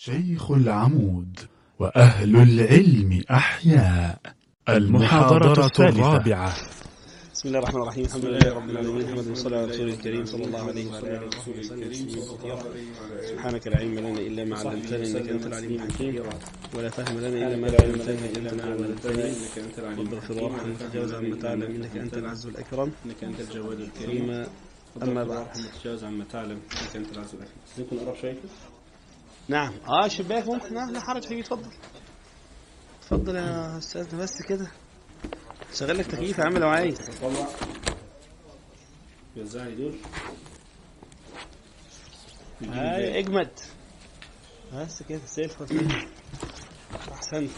شيخ العمود وأهل العلم أحياء. المحاضرة الرابعة. بسم الله الرحمن الرحيم. الحمد لله رب العالمين. محمد صلى على رسوله الكريم صلى الله عليه وعلى وصحبه وسلم. سبحانك لا علم لنا إلا ما علمتنا إنك أنت العليم الحكيم. ولا فهم لنا إلا ما علمتنا إلا ما علمتنا. انك انت العليم رب اغفر وارحم وتجاوز عما تعلم إنك أنت العز الأكرم. إنك أنت الجواد الكريم. كريم أما بعد. تتجاوز عما تعلم إنك أنت العز الأكرم. تكون قرب شوية؟ نعم. آه شباك ممكن. لا لا حرج فيه اتفضل. اتفضل يا استاذنا بس كده. شغل لك تكييف يا عم لو عايز. تطلع وزعني دول. هاي اجمد. بس كده الفل أحسنت.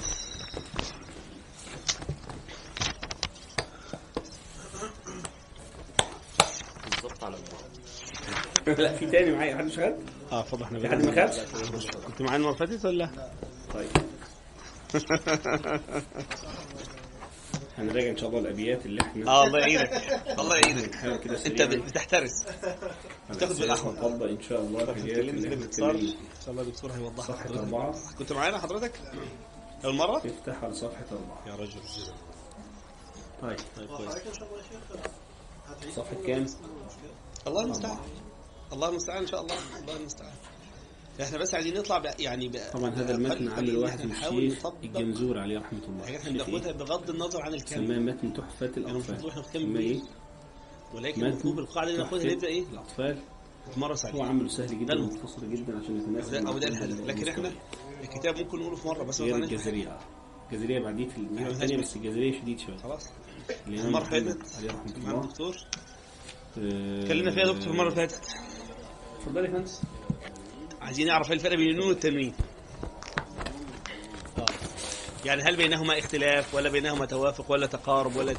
لا في تاني معايا حد شغال؟ آه اتفضل إحنا في حد ما خدش؟ كنت معايا المرة اللي فاتت ولا؟ طيب. هنراجع إن شاء الله الأبيات اللي إحنا آه الله يعينك. الله يعينك. أنت بتحترس. بتاخد بالأحمر. نطبق إن شاء الله كده باختصار اتكلمنا إن شاء الله الدكتور هيوضح صفحة حضرتك أربعة. كنت معانا حضرتك؟ اول مره افتح على صفحة أربعة. يا رجل. طيب. طيب كويس. صفحة كام؟ الله المستعان. الله المستعان إن شاء الله الله المستعان إحنا بس عايزين نطلع ب... يعني ب... طبعا هذا المتن بأقل عمل إن واحد إحنا من الشيخ الجنزور عليه رحمة الله حاجات إحنا؟ بناخدها بغض النظر عن الكلام سماه متن تحفة يعني مطلوب إحنا نكمل إيه؟ ولكن المفروض القاعدة اللي ناخدها نبدا إيه؟ الأطفال نتمرس هو عليها عمله سهل جدا. ومختصر جدا عشان يتناسب أو ده الهدف لكن إحنا. الكتاب ممكن نقوله في مرة بس غير الجزرية آه. الجزرية بعديه في الناحية الثانية بس. الجزرية شديد شوية خلاص اللي فاتت عليه معانا الله الدكتور آه، اتكلمنا فيها يا دكتور المرة اللي فاتت اتفضلي يا فندم. عايزين نعرف إيه الفرق بين النون والتنوين؟ آه. يعني هل بينهما اختلاف ولا بينهما توافق ولا تقارب ولا ت...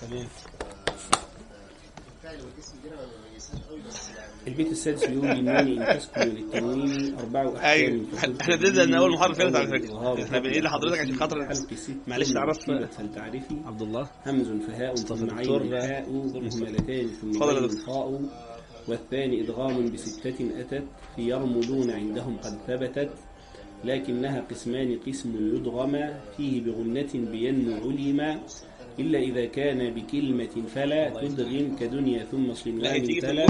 تمام. البيت السادس بيقول للنون تسكن للتنوين أربع أحكام أيوه. إحنا بنبدا من أول محاضرة فاتت على فكره إحنا بنقول لحضرتك عشان خاطر معلش تعرف- فلتعرفي عبد الله. همز فهاء ثم عين مصطفى. مهملتان. ثم اتفضل يا دكتور. والثاني إدغام بستة أتت في يرملون عندهم قد ثبتت لكنها قسمان قسم يدغم فيه بغنة بينمو علما إلا إذا كان بكلمة فلا تدغم كدنيا ثم صنوان هي تيجي في تلا.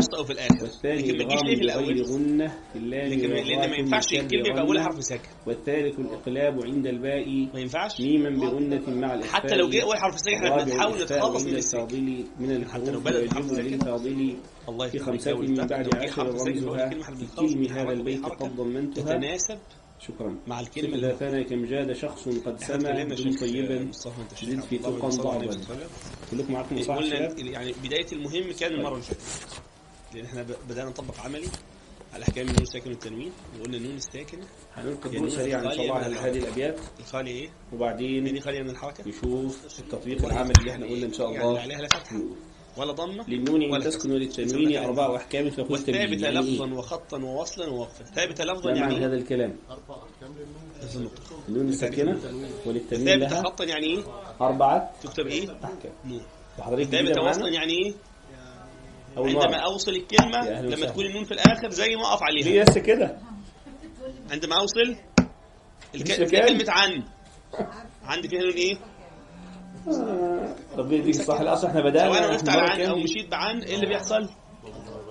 والثاني في بغير غنة في اللام لأن ما ينفعش ثم الكلمة يبقى غنة. اولها حرف ساكن والثالث الإقلاب عند الباء ما ينفعش. ميما بغنة مع الإخفاء. حتى لو جه أول حرف ساكن إحنا بنحاول نتخلص من الساكن الفاضل من الحروف ساكن. للفاضل في خمسة من بعد عشر رمزها في بنخلص كلم من هذا البيت قد ضمنتها. تتناسب شكرا. مع إذا اللي كم جاد شخص قد دم شيخ طيبا زد في عليه ضعبا. كلكم معكم شباب يعني بداية المهم كان المرة اللي لأن إحنا ب- بدأنا نطبق عملي على احكام النون الساكن والتنوين وقلنا النون الساكن هنلقي يعني الضوء سريعا إن شاء الله على هذه الأبيات. الخالي إيه؟ وبعدين خالية من الحركة. نشوف التطبيق العملي اللي إحنا قلنا إن شاء يعني الله. عليها لا فتحة. ولا ضمة؟ للنون تسكن للتنوين أربع أحكام فقلت والثابته لفظا وخطا ووصلا ووقفا. ثابته لفظا ما معنى يعني هذا الكلام؟ نفس النقطة. النون الساكنة وللتنوين ثابته لها خطا يعني إيه؟ أربعة تكتب إيه؟ أحكام. نون. كده وصلا يعني إيه؟ أول عندما مرة أوصل الكلمة يا أهلا لما. تكون النون في الآخر زي ما أقف عليها. ليه بس كده؟ عندما أوصل الك... لسه في كام؟ كلمه عن. عندي فيها نون إيه؟ ربنا يديك الصح الأصل إحنا بدأنا سواء أنا وقفت إحنا على عن أو كام؟ مشيت بعن إيه اللي بيحصل؟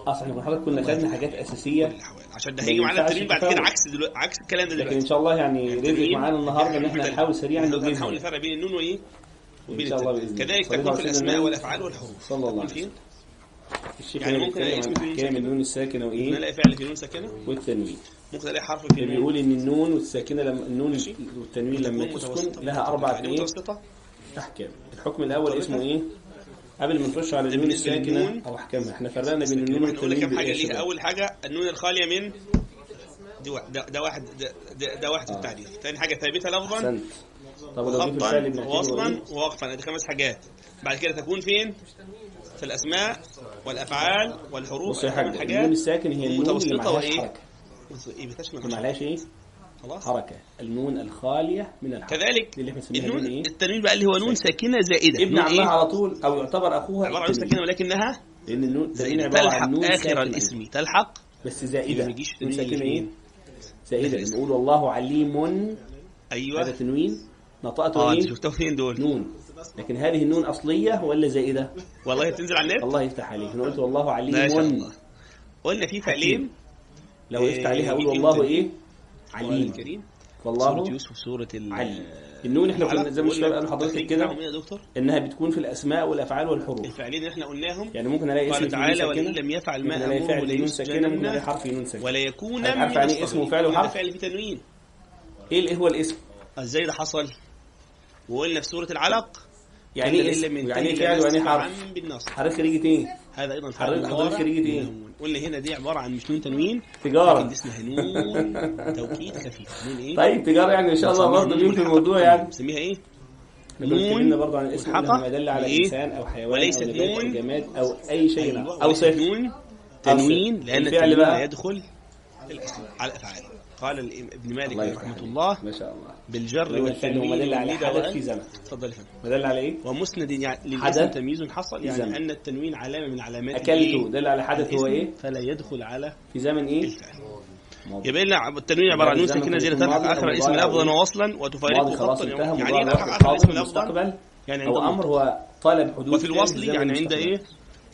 أصل إحنا حضرتك كنا خدنا حاجات الاحوال عشان ده هيجي معانا التنين بعد كده. عكس دلوقتي عكس الكلام ده لكن دلوقتي إن شاء الله يعني رزق معانا النهاردة إن إحنا. نحاول سريعا نحاول نفرق بين النون وإيه؟ وبين. كذلك تكون في الأسماء. والأفعال والحروف صلى الله عليه؟ وسلم يعني ممكن بيتكلم اسم عن في ساكنة. النون الساكنة ممكن وإيه ألاقي فعل في نون ساكنة والتنوين ممكن ألاقي حرف في نون بيقول إن النون والساكنة لما النون. والتنوين لما تسكن. لها يعني إيه متوسطة أحكام الحكم الأول اسمه إيه؟ قبل ما نخش على النون للنون. أو أحكامها. إحنا فرقنا بين النون والتنوين كام حاجة ليها؟ اول حاجة النون الخالية من دي واحد. ده, ده واحد ده, ده, واحد في آه. التعريف ثاني حاجة ثابتة لفظا. أحسنت. طب ولو جه في خطا الفعل بنعتبره ووصلا إيه؟ ووقفا. ادي خمس حاجات. بعد كده تكون فين؟ في الأسماء والأفعال والحروف بص يا ثمان حاج النون الساكن هي النون اللي معهاش؟ حركة. إيه؟ بتشمل معلهاش إيه؟ خلاص. حركة. النون الخالية من الحركة كذلك اللي إحنا النون نون إيه؟ التنوين بقى اللي هو نون ساكنة زائدة. ابن عمها إيه؟ على طول أو يعتبر أخوها عبارة عن. ساكنة ولكنها لأن النون. عبارة تلحق عن نون آخر الاسم. تلحق؟ بس زائدة. ما يجيش نون تنوين. ساكنة إيه؟ زائدة. لما نقول والله عليم. هذا أيوه تنوين. نطقته آه إيه شفتهم فين دول؟ نون. لكن هذه النون أصلية ولا زائدة؟ والله تنزل على النت؟ الله يفتح عليك. أنا قلت والله عليم. قلنا في فعلين. لو وقفت عليها أقول إيه، والله القرآن عليم الكريم. سورة والله يوسف سورة ال عليم النون إحنا كنا زي ما الشباب قالوا لحضرتك كده يا دكتور. إنها بتكون في الأسماء والأفعال والحروف. الفعلين اللي إحنا قلناهم. يعني ممكن ألاقي اسم تعالى ساكنة لم يفعل ما أمره نون ساكنة ممكن ألاقي حرف نون ساكنة. ولا يكون عارف من يعني إيه الصاغرين. اسم وفعل وحرف؟ فعل في تنوين. إيه اللي هو الاسم؟ إزاي ده حصل. وقلنا في سورة العلق. يعني إيه اسم يعني إيه فعل ويعني إيه حرف؟ حضرتك خريجة إيه هذا أيضا حضرتك- حضرتك خريجة إيه؟ قلنا هنا دي عبارة عن مش نون تنوين. تجارة. دي اسمها نون توكيد خفيف. نون إيه؟ طيب تجارة يعني إن شاء الله برضه نون ليه في. الموضوع يعني. بنسميها إيه؟ اتكلمنا برضه عن الاسم ما يدل على بإيه؟ إنسان أو حيوان وليست أو نبات أو نون. جماد أو أي شيء. أيوة، أو صفر نون تنوين لأن الفعل التنوين بقى. لا يدخل الاسم على الأفعال. قال ابن مالك رحمه عليك. الله ما شاء الله. بالجر والتنوين ما دل حدث في زمن. تفضل يا فندم. ما دل على إيه؟ ومسند يعني للاسم حدث تمييز حصل يعني زمن. أن التنوين علامة من علامات اكلت الإيه؟ دل على حدث هو إيه؟ فلا يدخل على في زمن إيه. يبقى لنا التنوين عبارة عن نون ساكنه ترفع ماضي أو اخر الاسم لفظا إيه؟ ووصلا وتفارقه خطا يعني. إيه ترفع اخر الاسم لفظا يعني عند أو أمر هو طلب حدوث وفي الوصل يعني عند. إيه؟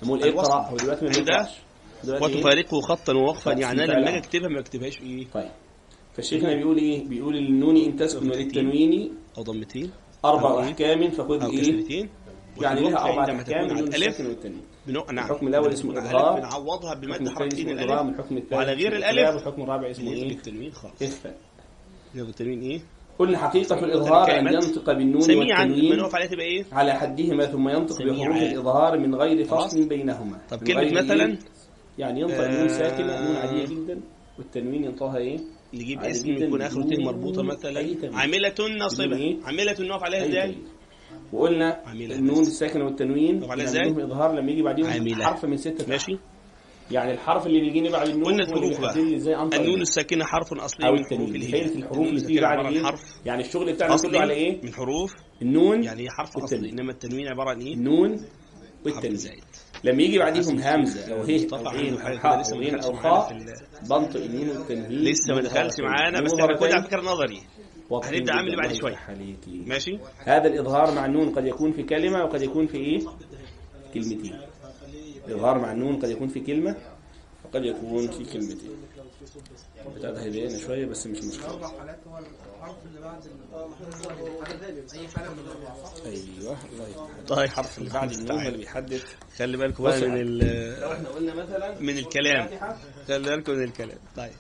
نقول الوصل. هو دلوقتي ما عند؟ وتفارقه خطا ووقفا. يعني أنا لما أجي. أكتبها ما أكتبهاش. إيه؟ طيب. فالشيخنا بيقول إيه؟ بيقول النون إن تسكن وللتنوين أو ضمتين أربع إيه؟ أحكام فخذ إيه؟ يعني لها أربع أحكام النون الألف والتنوين بنوع نعم. الحكم الأول لما اسمه. الألف بنعوضها الحكم بمد الثاني حركتين الألف. الحكم الثالث وعلى غير الإقلاب، والحكم الرابع اسمه إيه؟ التنوين خالص. إخفاء. التنوين إيه؟ قلنا حقيقة الإظهار أن ينطق بالنون والتنوين إيه؟ على حدهما ثم ينطق. بحروف الإظهار من غير. فصل بينهما. طب من كلمة إيه؟ مثلا؟ يعني ينطق آه. نون ساكنة نون عادية جدا والتنوين ينطقها إيه؟ نجيب اسم يكون اخره ت بدون مربوطة مثلا. عاملة ناصبه إيه؟ عاملة نقف عليها إزاي. وقلنا. النون الساكنة والتنوين طب على يعني إزاي؟ عندهم إظهار لما يجي بعدين عاملة. حرف من ستة ماشي يعني الحرف اللي بيجيني بعد النون قلنا الحروف بقى. إزاي النون الساكنة حرف أصلي أو من حروف التنوين الهجاء الحروف اللي بتيجي بعد عبارة عن إيه حرف يعني الشغل بتاعنا كله على إيه من حروف النون يعني حرف أصلي. إنما التنوين عبارة عن إيه النون زائد لما يجي بعديهم همزة أو هي أو عين أو حاء أو دخلش أو خاء بنطق النون والتنوين لسه ما دخلش معانا بس إحنا كده على فكره نظري. هنبدأ عامل بعد. عليكي. ماشي؟ هذا الإظهار مع النون قد يكون في كلمة وقد يكون في إيه؟ كلمتين. الإظهار مع النون قد يكون في كلمة وقد يكون في كلمتين. بتاعتها هيضايقنا شوية بس مش مشكلة. أربع حالات هو الحرف اللي بعد من صح؟ أيوه الله يفتح طيب الحرف اللي بعد النون اللي بيحدد. خلي بالكم بقى من ال- لو إحنا قلنا مثلا من الكلام. خلي بالكم من الكلام. طيب.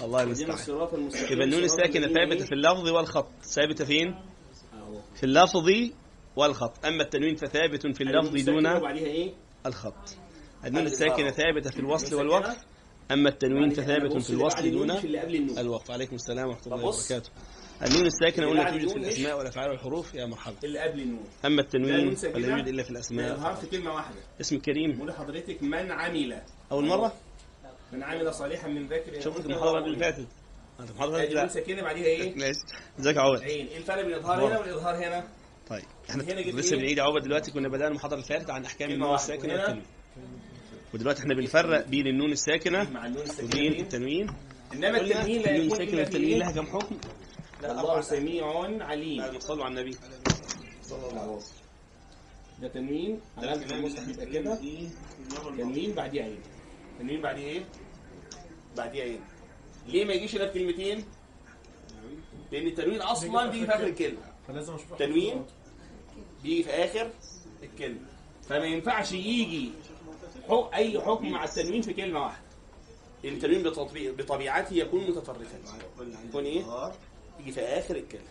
الله المستعان يبقى النون الساكنة ثابتة؟ في اللفظ والخط. ثابتة فين؟ أهو. في اللفظ والخط. أما التنوين فثابت في اللفظ دون وبعديها إيه؟ الخط. النون الساكنة. ثابتة في الوصل والوقف الساكنة أما التنوين كده فثابت في الوصل دون الوقف عليكم السلام ورحمة الله. وبركاته. النون الساكنة اللي قلنا توجد في الأسماء والافعال والحروف يا مرحبا. اللي قبل النون. أما لا التنوين فلا. يوجد إلا في الأسماء. في كلمة واحدة. اسم كريم. بقول لحضرتك من عمل؟ أول مرة؟ من عمل صالحا من ذكر. شوف وهو اللي. فاتت. أنت نون فاتت. ساكنة بعديها إيه؟ ماشي. ازيك يا عوض إيه الفرق بين الإظهار هنا والإظهار هنا؟ طيب. إحنا هنا جبت لسه إيه؟ بنعيد عوض دلوقتي. كنا بدأنا المحاضرة اللي فاتت عن كلمة النون وهنا؟ والتنوين. ودلوقتي إحنا بنفرق بين النون الساكنة مع النون وبين الساكنة التنوين. إنما التنوين لا النون الساكنه والتنوين لها؟ كم حكم؟ الله سميع عليم. بعد ما تصلوا على النبي. صلى الله عليه وسلم. ده تنوين. علامة المصحف يبقى كده. تنوين بعديه عين تنوين بعديه إيه؟ بعديه عين ليه ما يجيش إلا بكلمتين؟ لأن التنوين أصلا بيجي في آخر الكلمة. فلازم أشوف تنوين بيجي في آخر الكلمة. فما ينفعش يجي حق أي حكم مع التنوين في كلمة واحدة. التنوين بطبيعته يكون متطرفا. يكون إيه؟ يجي في آخر الكلمة.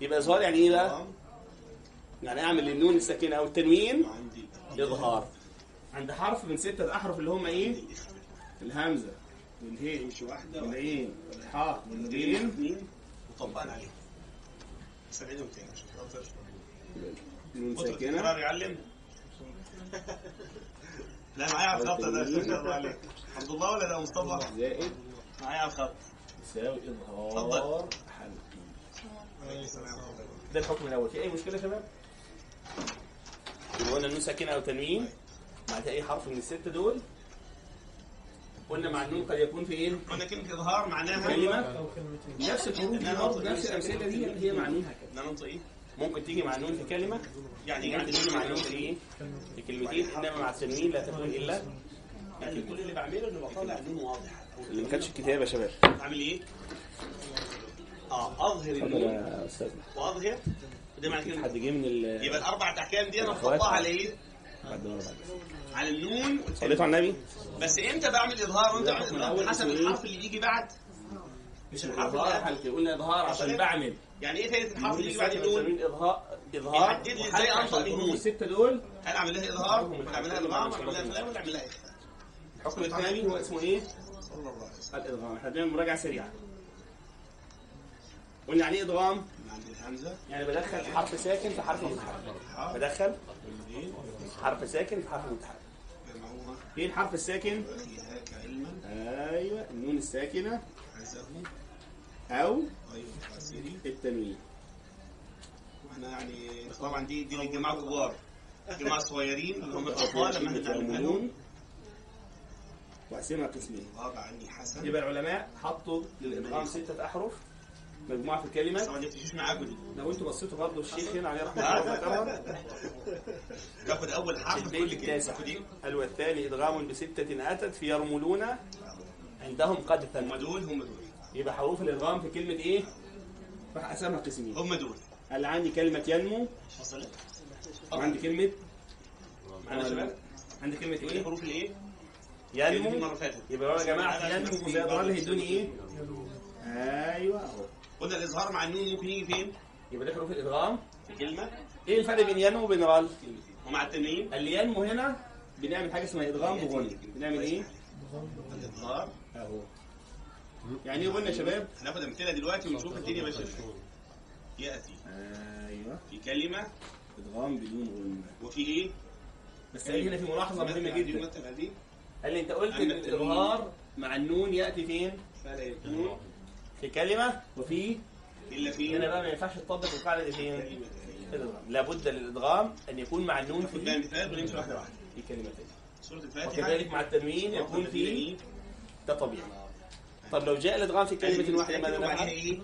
يبقى إظهار يعني إيه بقى؟ يعني أعمل للنون الساكنة أو التنوين إظهار. عند حرف من ستة احرف اللي هم إيه؟ الهمزة. والهاء والعين والحاء والغين وطبقنا عليهم سعيدهم تاني نون ساكنة. يعلم. لا معايا على الخط ده ما شاء الله عليك. عبد الله ولا ده مصطفى؟ زائد. معايا على الخط. يساوي إظهار حلقي ده الحكم الأول. في أي مشكلة يا شباب؟ قلنا النون ساكنة أو تنوين. بعد أي حرف من السته دول؟ قلنا مع النون قد يكون في إيه؟ قلنا كلمة إظهار معناها كلمة. نفس الحروف نفس الأمثلة دي هي مع النون هكذا ان أنا انطق إيه؟ ممكن تيجي مع النون في كلمة. يعني ممكن تيجي مع النون في إيه؟ في كلمتين. إنما مع التنوين لا تكون إلا يعني كل اللي بعمله اني بطلع النون واضح اللي ما كانش الكتاب يا شباب. أعمل إيه؟ آه أظهر اتفضل النون. يا أستاذ. وأظهر؟ وده معنى في كلمة. حد جه من ال يبقى الأربع أحكام دي أنا. بحطها على إيه؟ على النون صليت على النبي؟ بس إمتى بعمل إظهار وانت لا، بعمل اظهار حسب؟ الحرف اللي بيجي بعد. مش الحرف اللي قلنا إظهار عشان بعمل. يعني إيه فايده الحرف اللي بعد النون؟ اظهار إظهار يحدد لي إزاي أنطق النون. الستة دول. هل اعمل لها إظهار ولا اعمل لها ادغام ولا اعمل لها فلان ولا اعمل لها؟ الحكم الثاني هو اسمه إيه؟ الادغام إحنا بنعمل مراجعة سريعة. قلنا يعني إيه ادغام؟ الهمزة. يعني بدخل حرف ساكن في حرف متحرك. بدخل حرف ساكن في حرف متحرك. إيه الحرف الساكن؟ أيوه النون الساكنة. أو فاسري التنوين. وإحنا يعني طبعا دي دي للجماعه الكبار الجماعه الصغيرين اللي هم الأطفال لما إحنا وأقسمها قسمين. غاب عني حسن. يبقى العلماء حطوا للادغام ستة أحرف مجموعة في الكلمة. طبعا دي معاكم دي. لو أنتوا بصيتوا برضه الشيخ هنا عليه رحمة الله وذكرها تاخد أول حرف كل كلمة؟ قال والثاني إدغام بستة أتت في يرملون عندهم قد هم ثم دول هم دول. يبقى حروف الإدغام في كلمة إيه؟ راح قسمها قسمين هم دول قال عندي كلمة ينمو وصلت؟ وعندي كلمة معانا شباب عندي كلمة إيه؟ حروف الإيه؟ ينمو اللي فاتت يبقى يا جماعة ينمو زي ضلال هيدوني إيه؟ أيوه اهو قلنا الإظهار مع النون ممكن يجي فين؟ يبقى ده حروف الإدغام في كلمة إيه الفرق بين ينمو وبين رال؟ ومع التنوين اللي ينمو هنا بنعمل حاجة اسمها إدغام بغنى بنعمل إيه؟ الإظهار أهو يعني إيه غنى يا شباب؟ هناخد أمثلة دلوقتي ونشوف الدنيا ماشية إزاي. ياتي أيوه. في كلمة. إدغام بدون غنى. وفي إيه؟ بس قال هنا في ملاحظة مهمة جدا. قال لي أنت قلت ان. الاظهار مع النون يأتي فين؟ فلا يكون في كلمة. وفي؟ إلا في؟ هنا بقى ما ينفعش تطبق القاعدة دي فين؟ لابد للإدغام أن يكون مع النون في مثال ونمشي واحدة واحدة. في كلمتين سورة الفاتحة. وكذلك مع التنوين يكون في ده طبيعي. طب لو جاء الادغام في كلمة واحدة ماذا وبعديها نفعل؟ إيه؟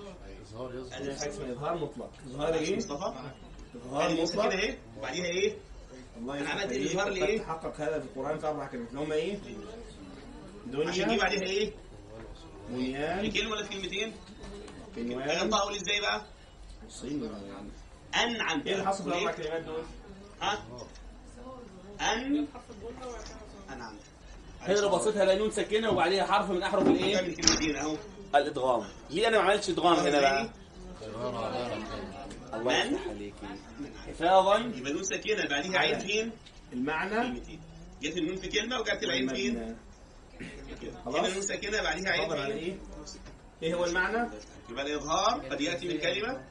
عندنا حاجة اسمها اظهار مطلق إظهار إيه؟ مصطفى إظهار مطلق إيه؟ وبعديها إيه؟ الله أنا عملت إيه؟ لإيه؟ قد تحقق هذا في القرآن في أربع كلمات اللي هم إيه؟ عشان دي دنيا بعديها إيه؟ في بنيان كلمة ولا في كلمتين؟ انطق أقول إزاي بقى؟ صين أنعم إيه اللي حصل في الأربع كلمات دول؟ ها؟ ان أنعم هنا لو بصيت هلاقي نون ساكنة وبعديها حرف من كلمتين أهو الإدغام ليه أنا ما عملتش إدغام هنا بقى؟ الله من؟ يفتح عليكي حفاظا يبقى نون ساكنة بعديها عين فين؟ المعنى كلمتين جت النون في كلمة وجت العين فين؟ كده. خلاص. نون ساكنة بعديها عين؟ إيه؟ إيه هو المعنى؟ يبقى الإظهار قد يأتي من كلمة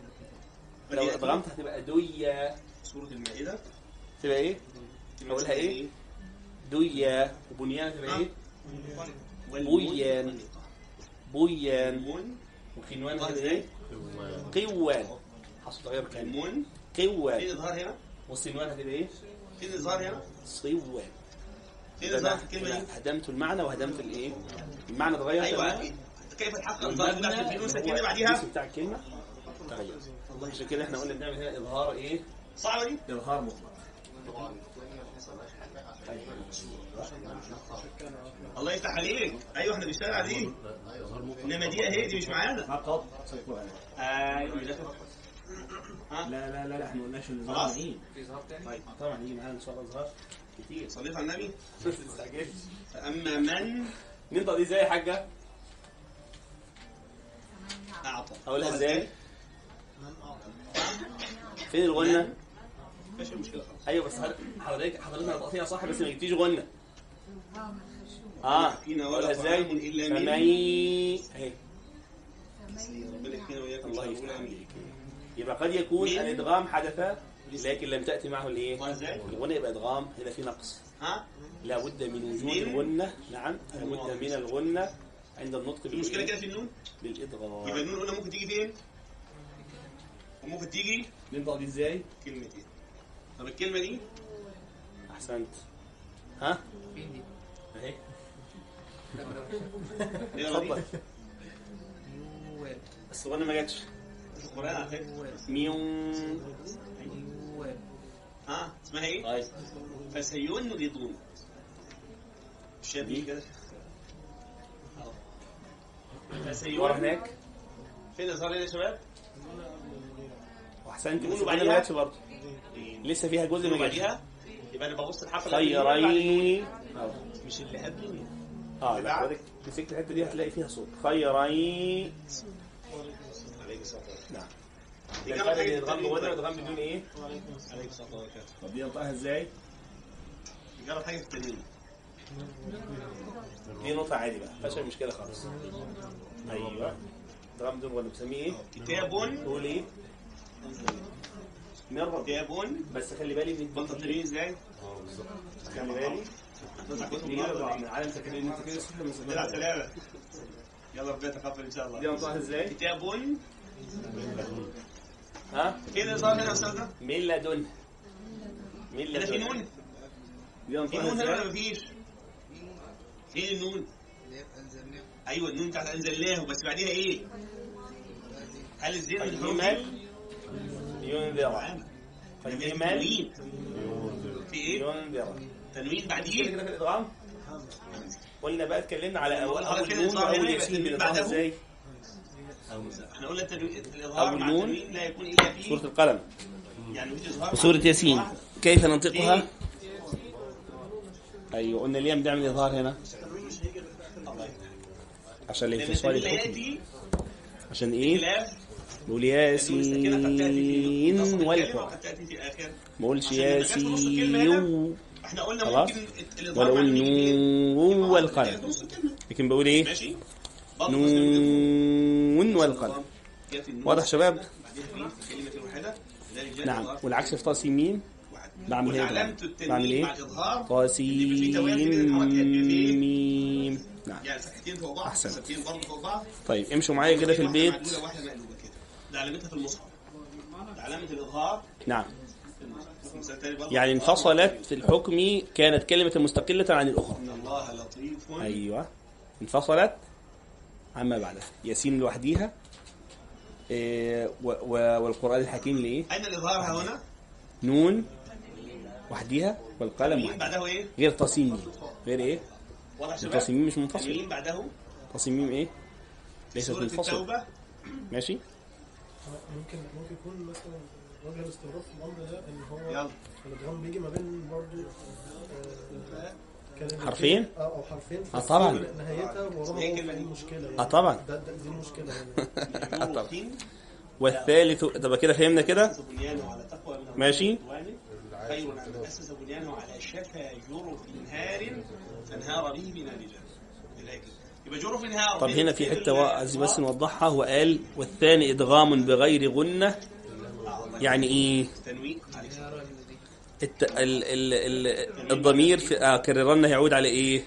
لو أدغمت هتبقى دوية سورة المائدة تبقى إيه؟ أقولها إيه؟ دوية وبنيان تبقى إيه؟ بويان. بويان إزاي؟ إيه؟ قوان حصل غير كلمة المون فين قوان الاظهار هنا؟ والصنوان هتبقى إيه؟ فين الاظهار هنا؟ صوان في الكلمة دي؟ هدمت المعنى وهدمت الايه؟ المعنى اتغير أيوه. كيف تحقق في اللي ساكنه هو بعديها؟ الاسم بتاع الكلمة تغير عشان كده إحنا قلنا بنعمل هنا إظهار إيه؟ صعبة دي؟ إظهار مطلق الله يفتح عليك. أيوه إحنا بنشتغل على دي إنما دي اهي دي مش معانا. أيوه داخل. ها؟ لا لا لا لا إحنا ما قلناش إن. الاظهار إيه؟ طيب طبعا يجي معانا إن شاء الله اظهار كتير. صليت على النبي. ما فأما من؟ ننطق دي إزاي يا حاجة؟ أعطى. أقولها إزاي؟ فين الغنة؟ مفيش مشكلة خالص. أيوه بس حضرتك حضرتك نطقتيها صح بس ما جبتيش غنة. آه فينا ولا إزاي؟ اهي ربنا يحفظنا وإياكم الله يفتح يبقى قد يكون مين؟ الإدغام حدث لكن لم تأتي معه الإيه؟ الغنى يبقى إدغام هنا في نقص. ها؟ لا بد من وجود مين؟ الغنة. نعم لا بد من الغنة عند النطق في مشكلة بالإيه؟ كده في النون؟ يبقى بالادغام النون قلنا ممكن تيجي فين؟ وممكن تيجي؟ ننطق دي إزاي؟ كلمتين طب الكلمة دي؟ أحسنت. ها؟ اهي اتفضل. بس الغنى ما جاتش. القرآن على فكرة. ميو ها؟ اسمها إيه؟ طيب. فسينغضون شبيه كده. ورا فسينغضون هناك. فين الإظهار هنا يا شباب؟ بعديها. ما جاتش برضه لسه فيها جزء ما بعديها يبقى أنا ببص الحرف اللي قبل النون بعد خيري النون. مش اللي قبل آه لا حضرتك مسكت الحتة دي هتلاقي فيها صوت خيري عليك الصلاة والسلام. نعم الغم. بغنى والغم بدون إيه؟ عليك الصلاة والسلام. طب دي نطقها إزاي؟ جرب حاجة في التنوين دي نقطة عادي بقى أي مشكلة خالص أيوه الغم بدون غنى بسميه إيه؟ كتاب تقول إيه؟ مرة كتاب بس خلي بالي من بطل إزاي؟ خلي بالي. كتب دي النهارده من عالم سكرين انت كده نلعب زمان سلامة يلا ربنا يتقبل إن شاء دي الله نطقها إزاي؟ كتاب ها؟ فين الإظهار هنا يا أستاذنا؟ من لدن؟ من هنا في لدن؟ نون؟ دي في نون هنا؟ مفيش؟ فين النون؟ أيوه النون بتاعت أنزلناه بس بعديها إيه؟ هل الزين من ينذر تنوين إيه؟ ينذر تنوين في الإدغام قلنا بقى اتكلمنا على اول أول اول نون واول ياسين بعده. إزاي؟ إحنا قلنا الاظهار مع. التنوين لا يكون إلا في سورة القلم يعني ياسين. كيف ننطقها؟ إيه؟ أيوه قلنا ليه بنعمل إظهار هنا؟ عشان لأن الانفصال الحكمي عشان إيه؟ نقول ياسين والقرآن ما الكلمة ياسين إحنا قلنا خلاص. ممكن ولا أقول؟ نون والقلم. لكن بقول إيه؟ نون والقلم. واضح شباب؟ نعم. والعكس في طاسين ميم واحد. بعمل إيه بعمل إيه؟ طاسين؟ ميم. نعم. يعني فوق بعض بعض. طيب امشوا معايا كده في البيت معدولة واحدة مقلوبة كده ده علامتها في المصحف. ده علامة الإظهار. نعم. يعني انفصلت في الحكم كانت كلمة مستقلة عن الأخرى. إن الله لطيف. أيوة. انفصلت عما بعدها ياسين لوحديها. إيه والقرآن الحكيم لإيه أين الإظهار ها هنا؟ نون وحديها والقلم مين وحدها بعده إيه؟ غير تصميم. غير إيه؟ واضح شباب؟ التصميم مش منفصل. بعده؟ تصميم إيه؟ ليست سورة منفصل التوبة. ماشي. ممكن ممكن يكون مثلا وجه الاستغراب في الأمر ده إن هو يلا. الادغام بيجي ما بين برضه كلمتين حرفين؟ آه أو حرفين آه بس طبعاً. نهايتها وراها دي؟ المشكلة آه طبعا. دي المشكلة هنا يجور الدين والثالث طب كده فهمنا كده؟ من ماشي. خير أن أسس بنيانه على شفا جرف نهار فانهار به بنا رجال الآية كده. يبقى جرف نهار طب هنا في وا- عايز بس نوضحها وقال والثاني إدغام بغير غنة يعني السلام. الت... ال... ال... ال... الضمير في آه كررنا يعود على إيه؟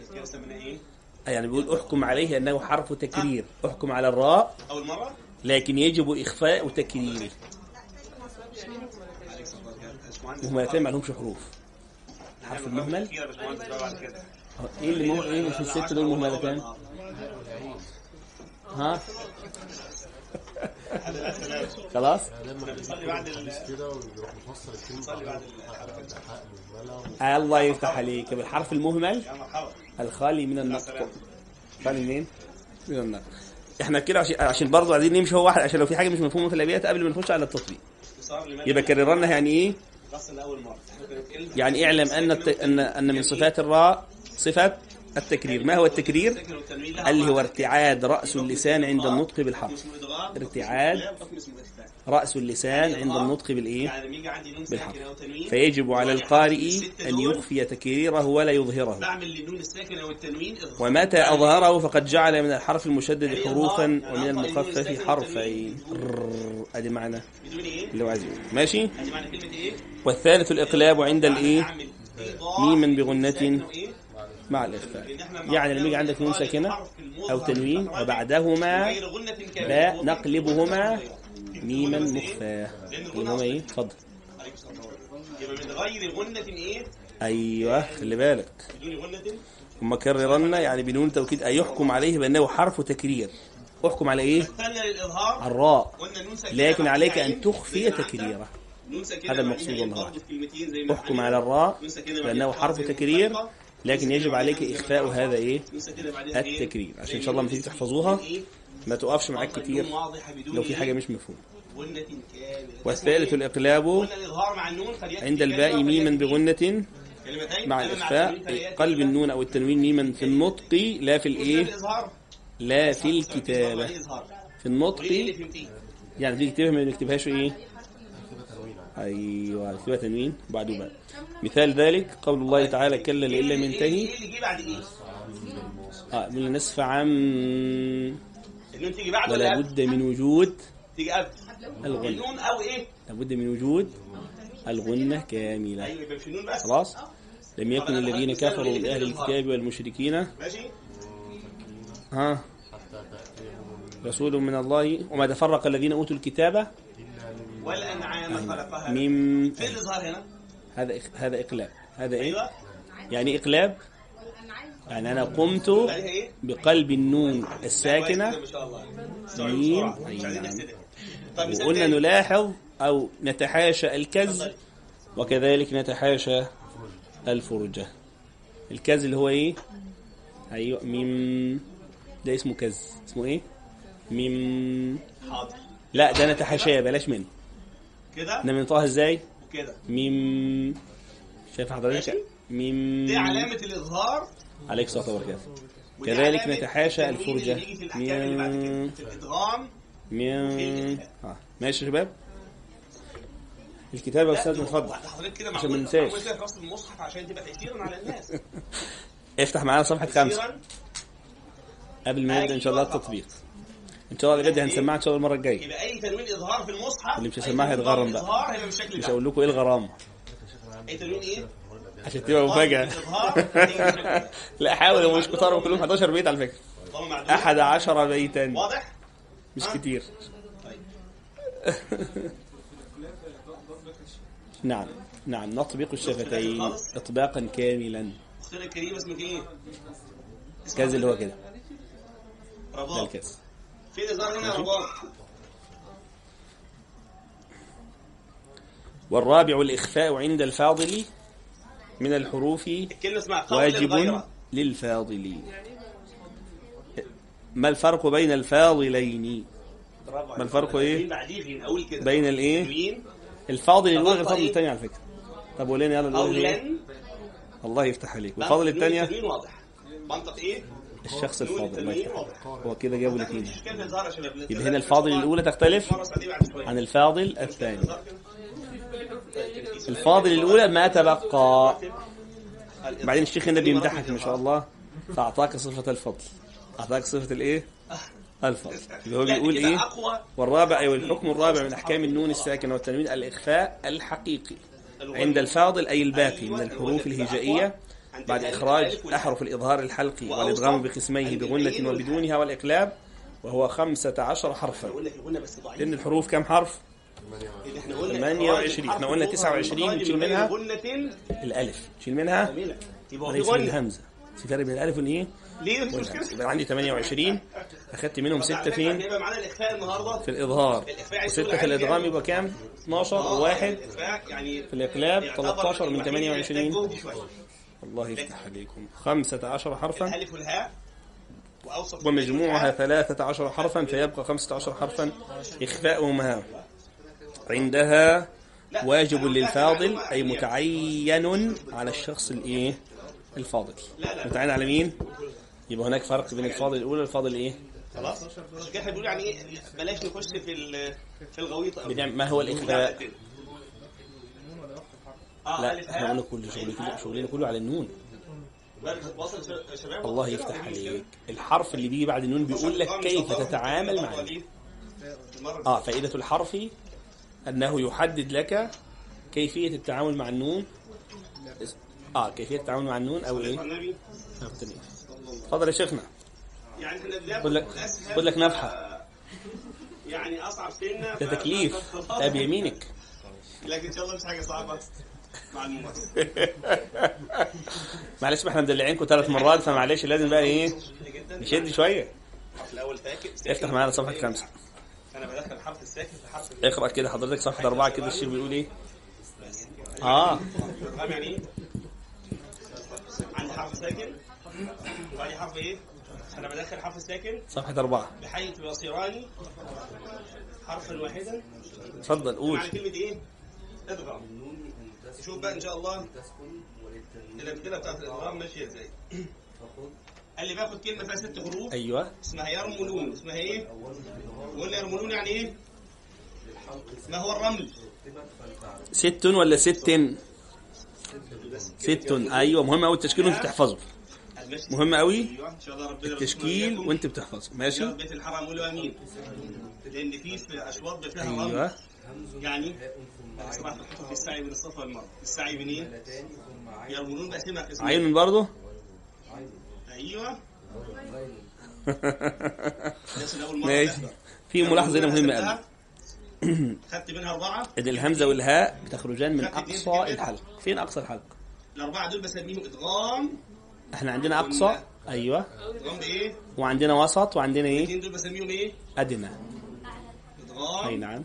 يعني بيقول أحكم عليه أنه حرف تكرير أحكم على الراء أول مرة؟ لكن يجب. يا باشمهندس. مهملتين ما لهمش حروف نعمل المهمل إيه اللي مو... إيه اللي في الست دول مهملتان ها؟ خلاص؟ الله يفتح عليك. بالحرف المهمل؟ الخالي من النطق. خالي منين؟ من النطق. إحنا كده عشان عشان برضه عايزين نمشي هو واحد عشان لو في حاجة مش مفهومة في الأبيات قبل ما نخش على التطبيق. يبقى كررنا يعني إيه؟ يعني اعلم أن. ان أن من صفات الراء صفه التكرير ما هو التكرير؟ اللي هو. ارتعاد رأس اللسان عند النطق بالحرف ارتعاد. رأس اللسان عند النطق نون بالحرف. فيجب على القارئ دول يخفي تكريره ولا يظهره. ومتى أظهره فقد جعل من الحرف المشدد حروفا ومن المخفف حرفين. أدي معنى؟ اللي هو. ماشي؟ والثالث الإقلاب عند الإيه ميما بغنة؟ مع الإخفاء يعني لما يجي عندك نون ساكنة أو تنوين وبعدهما. باء نقلبهما ميما؟ مخفاة لأن الغنة اللي هما أصلاً إيه اتفضل. يبقى من غير غنة إيه؟ أيوه خلي بالك بدون غنة ثم يعني بنون توكيد أي يحكم عليه بأنه حرف تكرير احكم على على الراء لكن عليك عين. تخفي تكريره هذا المقصود والله احكم. على الراء فيها حرف تكرير. لكن يجب عليك إخفاء هذا إيه؟ التكرير عشان إن شاء الله لما تحفظوها؟ ما تقفش معاك كتير لو في؟ حاجة مش مفهومة والثالث الإقلاب عند الباء ميما بغنة مع الإخفاء قلب. النون أو التنوين ميما في النطق لا في الإيه لا في الكتابة في النطق يعني في كتابة ما نكتبهاش إيه أيوة نكتبها تنوين بعده بقى مثال ذلك قول الله تعالى كلا لئن لم ينتهي؟ آه من تيجي بعد ولا؟ بد من وجود تيجي قبل الغنة أو إيه؟ لابد من وجود الغنة كاملة خلاص لم يكن الذين كفروا من أهل الكتاب والمشركين؟ ها رسول من الله وما تفرق الذين أوتوا الكتاب والأنعام خلقها. من فين الإظهار هنا؟ هذا إخ- هذا إقلاب. هذا إيه؟ أيوه. يعني إقلاب؟ يعني أنا قمت؟ بقلب النون الساكنة. ميم. مش أي عايزين نحسدها. طيب وقلنا. نلاحظ أو نتحاشى الكز. وكذلك نتحاشى الفرجة. الكز اللي هو إيه؟ أيوة ميم. ده اسمه كز. اسمه إيه؟ ميم. حاضر. لا ده نتحاشاه بلاش منه. كده؟ إحنا بننطقها إزاي؟ وكده ميم. شايف حضرتك. ميم. دي علامة الإظهار. عليك الصلاة والبركاته ودي كذلك نتحاشى الفرجة. كده ميم. الإدغام. ميم. آه. ماشي يا شباب. الكتابة يا أستاذ اتفضل حضرتك كده عشان ما ننساش. كده رسم المصحف؟ عشان تبقى تيسيرا على الناس. افتح معانا صفحة خمسة. قبل ما نبدأ إن شاء الله التطبيق. ان شاء الله اللي بدي هنسمعها ان شاء الله المرة الجاية يبقى أي تنوين إظهار في المصحف اللي مش هسمعها تنوين يتغرم بقى. إظهار هيبقى بالشكل مش ده هقول لكم إيه الغرامة. أي تنوين إيه؟ عشان تبقى ده. لا حاول هو مش كتار كلهم 11 بيت على. أحد عشر بيتا. واضح؟ مش كتير. طيب. نعم نعم. نطبق الشفتين إطباقا كاملا. أختنا الكريمة اسمك إيه؟ كذا اللي هو كده. ده رباط إظهار هنا؟ والرابع الإخفاء عند الفاضل من الحروف واجب للفاضل. ما الفرق بين الفاضلين؟ ما الفرق إيه؟ كده. بين الإيه؟ تنوين الفاضل الأولى غير الفاضل إيه؟ الثانية على فكرة. طب ولين يلا إيه؟ الله يفتح عليك. والفاضل الثانية تنوين واضح. منطق إيه؟ الشخص الفاضل واضح هو كده جابوا الاثنين يبقى هنا الفاضل الأولى تختلف عن الفاضل الثاني. الفاضل الأولى ما تبقى بعدين الشيخ هنا بيمدحك ما شاء الله. فأعطاك صفة الفضل. أعطاك صفة الإيه؟ الفضل. اللي هو بيقول إيه؟ أقوى والرابع أي الحكم الرابع من أحكام النون الساكنة والتنوين الإخفاء الحقيقي. عند الفاضل أي الباقي من الحروف الهجائية. بعد إخراج أحرف الإظهار الحلقي والإدغام بقسميه بغنة وبدونها والإقلاب وهو خمسة عشر حرفا. لأن الحروف كم حرف؟ اللي إحنا قلنا 28 إحنا قلنا 29 نشيل منها الألف. تشيل منها؟ الهمزة. في فرق بين الألف والإيه؟ ليه مش مشكلة يبقى عندي 28 أخدت منهم ستة فين؟ هيبقى معانا الإخفاء النهاردة. في الإظهار. وستة في الإدغام يبقى كام؟ 12 وواحد الإخفاء يعني في الإقلاب يعتبر 13 من الوحيد اللي محتاج 28 جهد شوية. الله يفتح عليكم. 15 حرفا. الألف والهاء وأوسط ومجموعها 13 حرفا فيبقى 15 حرفا. إخفاؤهما عندها واجب للفاضل أي متعين على الشخص الإيه؟ الفاضل. متعين على مين؟ يبقى هناك فرق بين الفاضل الأولى والفاضل إيه؟ خلاص. كده إحنا بنقول يعني إيه بلاش نخش في في الغويط أوي. بنعمل- ما هو الإخفاء؟ آه لا إحنا قلنا كل شغل كله شغلنا كله على النون. الله يفتح عليك. الحرف اللي بيجي بعد النون بيقول لك كيف تتعامل مع النون آه فائدة الحرف أنه يحدد لك كيفية التعامل مع النون. آه كيفية التعامل مع النون أو إيه؟ النبي. أو التنوين. تفضل يا شيخنا. يعني خد لك خد لك نفحة يعني أصعب سنة ده تكليف. ده بيمينك لكن إن شاء الله مش حاجة صعبة. معلش ما إحنا مدلعينكم ثلاث مرات فمعلش لازم بقى إيه نشد شوية ساكن افتح ساكن معانا صفحة خمسة أنا بدخل الحرف الساكن في حرف اقرأ كده حضرتك صفحة أربعة كده الشيخ بيقول إيه آه يعني إيه؟ عندي حرف ساكن وبعدين حرف إيه؟ أنا بدخل الحرف الساكن صفحة أربعة بحيث يصيران حرفا واحدا اتفضل قول معنى كلمة إيه؟ ادغام شوف بقى ان شاء الله الامثله بتاعت الادغام ماشيه إزاي قال لي باخد كلمه فيها ست حروف أيوه اسمها يرملون اسمها إيه؟ قلنا يرملون يعني إيه؟ ما هو الرمل؟ ست ولا ست ست أيوه مهم قوي التشكيل وانت بتحفظه مهم قوي التشكيل وانت بتحفظه ماشي. بيت الحرام قولوا امين لأن في اشواط فيها رمل أيوه يعني صباح الخير في السعي بين الصفا والمروة. السعي منين؟ يرملون بقسمها قسمين عين برضه أيوه. ماشي. في ملاحظة هنا مهمة قوي. خدت منها أربعة. إن الهمزة والهاء بتخرجان من أقصى الحلق. فين أقصى الحلق؟ الأربعة دول بسميهم إدغام. إحنا عندنا أقصى. أيوه. إدغام بإيه؟ وعندنا وسط. وعندنا إيه؟ الاثنين دول بسميهم إيه؟ أدنى. أي ادغام نعم.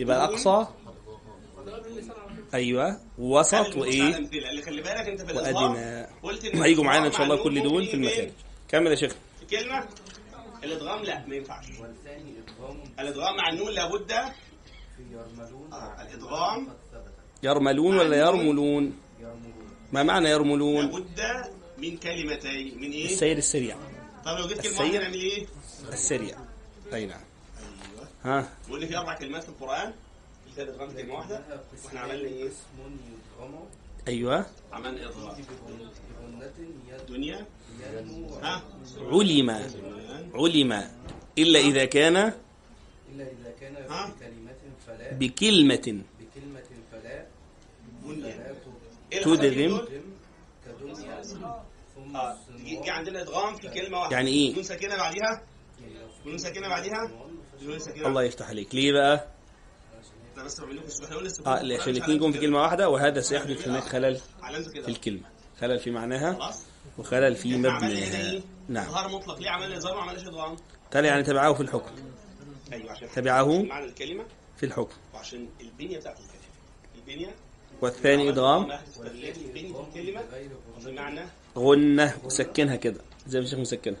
يبقى الأقصى. أيوه. وسط وإيه؟ خلي بالك أنت في وادنى هيجوا معانا إن شاء الله كل دول في المسائل كمل يا شيخ. كلمة. الإدغام لا ما ينفعش. الإدغام مع النون لابد. آه، الإدغام. يرملون ولا يرملون؟ ما معنى يرملون؟ لابد من كلمتين. من إيه؟ السير السريع. طب لو جبت كلمة نعمل إيه؟ السريع. أي نعم. ها؟ بيقول لي في أربع كلمات في القرآن في ادغام كلمة واحدة وإحنا عملنا إيه؟ أيوه. عملنا اضغام دنيا. ها؟ علم. علم. إلا إذا كان إلا إذا كان كلمة فلا. بكلمة. بكلمة فلا. إيه تدغم. كدنيا ثم آه. جه جه عندنا إدغام في كلمة واحدة. يعني إيه؟ نون ساكنة بعديها؟ نون ساكنة بعديها؟ الله يفتح عليك. ليه بقى؟ آه عشان الاثنين يكون في كلمة واحدة وهذا سيحدث هناك خلل في الكلمة. خلل في معناها وخلل في إيه؟ نعم. اظهار مطلق. ليه عملنا اظهار ما إدغام؟ تالي يعني تبعه في الحكم. أيوه عشان تبعه معنى الكلمة. في الحكم. وعشان البنية بتاعت الكلمة. البنية. والثاني إدغام. غنة وسكنها كده. زي ما الشيخ مسكنها.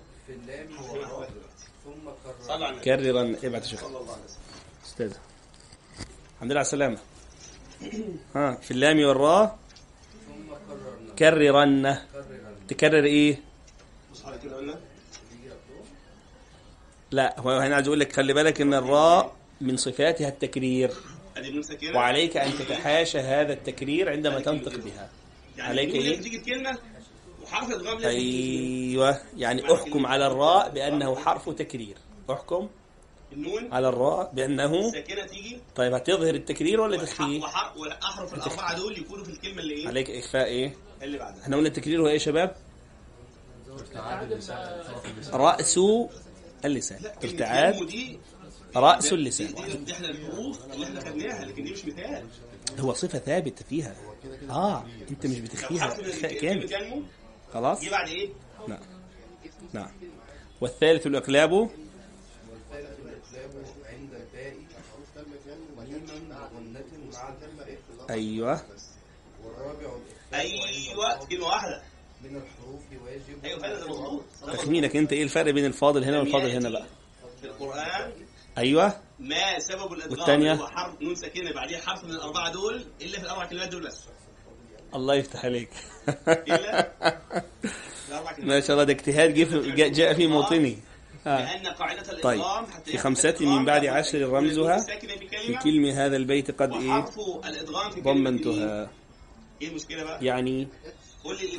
كررا. إبعت يا شيخ. أستاذ. الحمد لله على السلامه ها في اللام والراء. كررن تكرر إيه؟ لا هو هنا عايز أقول لك خلي بالك إن الراء من صفاتها التكرير. وعليك أن تتحاشى هذا التكرير عندما تنطق بها. يعني عليك يجي. أيوه. يعني أحكم على الراء بأنه حرف تكرير. احكم النون على الراء بأنه ساكنه تيجي طيب هتظهر التكرير ولا تخفيه وحرف والأحرف الأربعة دول يكونوا في الكلمة اللي إيه؟ عليك إخفاء إيه؟ اللي بعدها. إحنا قلنا التكرير هو إيه يا شباب؟ رأس اللسان. ارتعاد دي رأس دي, اللسان. دي, دي إحنا الحروف اللي إحنا خدناها لكن دي مش مثال. هو صفة ثابته فيها. آه أنت مش بتخفيها. إخفاء كامل. خلاص؟ جه بعد إيه؟ نعم. نعم. والثالث الأقلاب والثالث الإقلاب عند الباء ميما غنة مع أيوه. والرابع أيوه كلمه واحدة. من الحروف واجب أيوه فعلا مظبوط تخمينك أنت إيه الفرق بين الفاضل هنا والفاضل هنا بقى؟ في القرآن. أيوه. ما سبب الادغام والتانية؟ هو حرف نون ساكنة بعديها حرف من الأربعة دول إلا في الأربع كلمات دول بس. الله يفتح عليك. كلمات ما شاء الله ده اجتهاد جاء- في موطنه آه. لأن قاعدة طيب الادغام حتى في خمسة من بعد عشر رمزها في كلمة هذا البيت قد كلمة ضمنتها إيه المشكلة بقى؟ يعني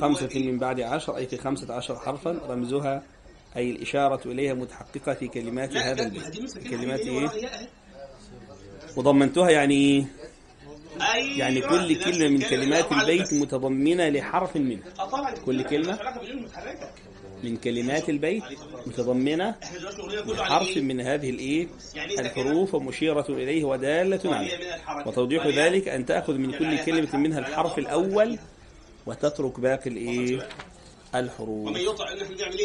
خمسة إيه؟ من بعد عشر أي في خمسة عشر حرفا رمزها أي الإشارة إليها متحققة في كلمات هذا البيت كلمات إيه. وضمنتها يعني إيه أيوة، يعني كل كلمة من كلمات البيت. متضمنة لحرف منه طبعا كل كلمة؟ من كلمات البيت متضمنة حرف؟ من هذه الإيه إذا الحروف ومشيرة إليه ودالة عليه وتوضيح ذلك أن تأخذ من كل كلمة منها الحرف الأول وتترك باقي الإيه الحروف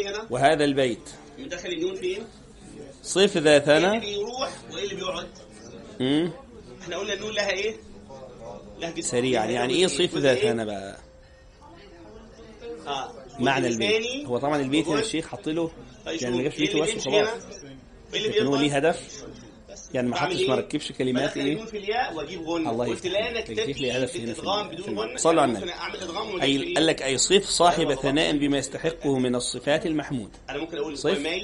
هنا؟ وهذا البيت؟ صف ذا إيه اللي بيروح وايه اللي بيقعد؟ إحنا قلنا النون لها إيه؟ لها سريعا يعني إيه صف جزء ذا إيه؟ ثنا بقى آه معنى البيت هو طبعا البيت هنا الشيخ حط له يعني ما جابش إيه بيته بس وخلاص لكن هو؟ ليه هدف يعني ما حطش إيه؟ ما ركبش كلمات إيه في الياء وأجيب الله قلت يفتح لا. نكتفي يكتب لي هدف هنا في بالادغام ال- بدون صلوا على النبي. اعمل إدغام إيه؟ قال لك أي صف صاحب ثناء بما يستحقه من الصفات المحمود أنا ممكن أقول صف. ومن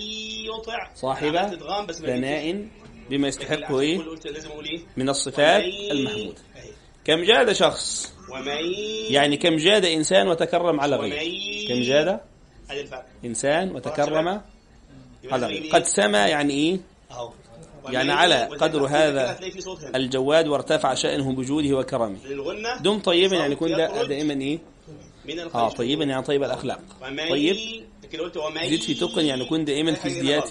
يطع صاحب. ثناء بما يستحقه إيه إيه؟ من الصفات أهي. كم جاد شخص ومن يعني كم جاد إنسان وتكرم على غيره كم جاد؟ إنسان وتكرم على غيره؟ قد سما يعني إيه؟ يعني على قدر هذا الجواد وارتفع شأنه بجوده وكرمه. دم طيبا يعني يخرج دائما إيه؟ آه طيبا يعني طيب الأخلاق. طيب. زيد في تقن يعني يكون دائما في ازدياد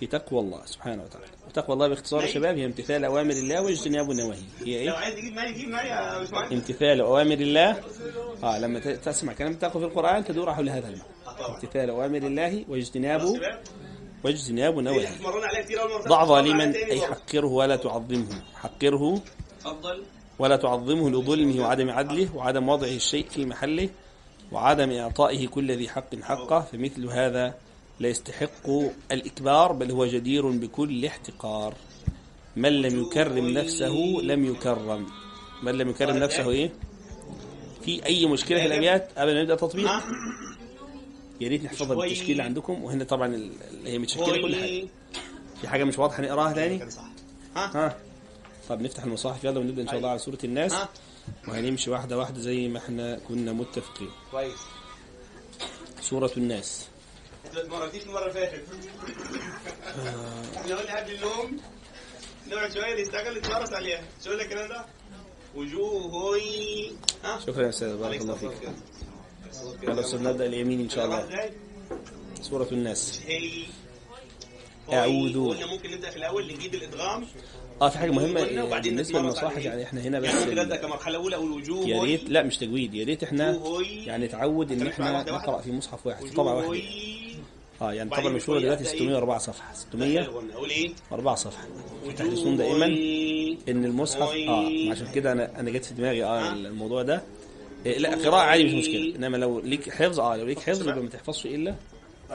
في تقوى الله سبحانه وتعالى. وتقوى الله باختصار يا شباب هي امتثال أوامر الله واجتناب نواهيه هي لو إيه عايز تجيب مالي جيب مالي يا باشمهندس امتثال أوامر الله. آه لما ت- تسمع كلام تقوى في القرآن تدور حول هذا المعنى. امتثال أوامر الله واجتناب واجتناب نواهيه اول مره ضع ظالما برضه. حقره ولا تعظمه. حقره ولا تعظمه لظلمه وعدم عدله وعدم وضعه الشيء في محله وعدم إعطائه كل ذي حق حقه فمثل هذا لا يستحق الإكبار بل هو جدير بكل احتقار. من لم يكرم نفسه لم يكرم. من لم يكرم نفسه إيه؟ في أي مشكلة في الأبيات؟ قبل ما نبدأ تطبيق يا ريت نحفظها. بالتشكيل اللي عندكم. وهنا طبعا هي متشكلة كل حاجة. في حاجة مش واضحة نقراها تاني؟ ها؟ طب نفتح المصاحف. يلا ونبدأ إن شاء الله على سورة الناس. وهنمشي واحدة واحدة زي ما إحنا كنا متفقين. كويس. سورة الناس. ما مرتيش المرة اللي فاتت. إحنا قلنا قبل النوم نقعد شوية نستغل نتمرس عليها. شو قلنا الكلام ده؟ وجوه ها؟ شكرا يا أستاذ بارك الله فيك. يلا نبدأ اليمين إن شاء الله. سورة الناس. هي. أعوذ. قلنا ممكن نبدأ في الأول نجيب الإدغام. آه في قلنا آه، وبعدين بالنسبة نتمرس للمصاحف. يعني إحنا هنا بس يعني ممكن ال- كمرحلة أولى أقول وجوه يا ريت لا مش تجويد يا ريت إحنا يعني نتعود إن إحنا؟ نقرأ في مصحف واحد في طبعة وجوه واحدة آه يعني طبعا المشهورة شوية دلوقتي أبدأ إيه؟ 604 صفحة. 604 أقول إيه صفحة. تحدثون دائما إن المصحف آه عشان كده أنا أنا جت في دماغي آه الموضوع ده. إيه لا قراءة عادي مش مشكلة. إنما لو ليك حفظ آه لو ليك حفظ يبقى ما تحفظش إلا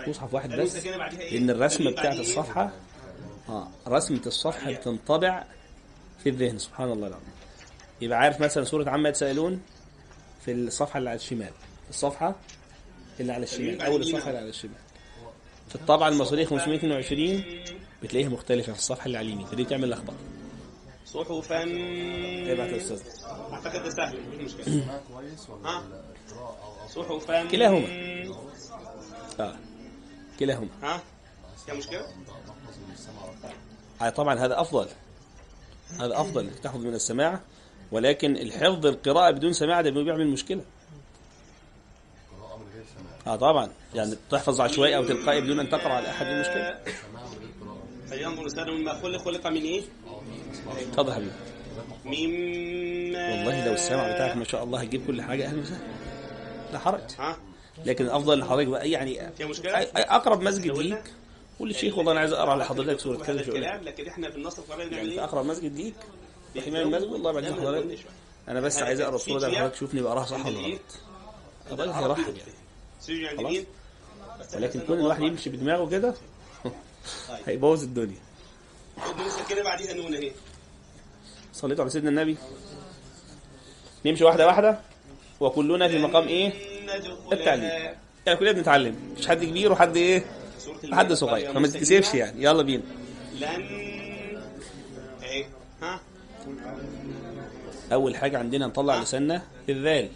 مصحف واحد بس. إيه؟ لأن الرسمة بعدين بتاعت إيه؟ الصفحة آه رسمة الصفحة بتنطبع في الذهن سبحان الله العظيم. يبقى عارف مثلا سورة عما يتساءلون في الصفحة اللي على الشمال. الصفحة اللي على الشمال أول الصفحة اللي على الشمال. في الطبعة المصرية 522 بتلاقيها مختلفة في الصفحة اللي على اليمين. فدي بتعمل لخبطة صحفا. ابعت يا أستاذ؟ أعتقد ده سهل مش مشكلة. كويس. ها؟ ولا صحفا. كلاهما. آه. كلاهما. ها؟ فيها والفهم آه طبعا هذا أفضل. هذا أفضل إنك تحفظ من السماع ولكن الحفظ القراءة بدون سماع ده بيعمل مشكلة قراءة من غير سماع آه طبعا. يعني تحفظ عشوائي أو تلقائي بدون أن تقرأ على أحد المشكلة. ننظر نستخدم مما خلق خلق من إيه؟ اتفضل يا حبيبي. مما والله لو السمع بتاعك ما شاء الله هتجيب كل حاجة. أهلا وسهلا. لا حرج. ها؟ لكن الأفضل لحضرتك بقى يعني فيها مشكلة؟ أقرب مسجد ليك. قول للشيخ والله أنا عايز أقرأ لحضرتك سورة هذا كذا شو الكلام لكن إحنا في النص القرآني بنعمل يعني في إيه؟ اقرب مسجد ليك؟ امام المسجد والله بعدين حضرتك. أنا بس عايز أقرأ الصورة ده فيها- حضرتك شوفني بقراها صح ولا؟ غلط. الراجل هيرحب يعني عند. مين؟ ولكن كون الواحد يمشي بدماغه كده هيبوظ الدنيا. خد نسخة كده بعديها نون اهي. صليتوا على سيدنا النبي. نمشي واحدة واحدة. وكلنا في مقام إيه. التعليم. يعني كلنا بنتعلم. مش حد كبير وحد إيه؟ حد صغير. فما تتكسفش. يعني. يلا بينا. لن إيه؟ ها؟ أول حاجة عندنا نطلع لساننا الذال.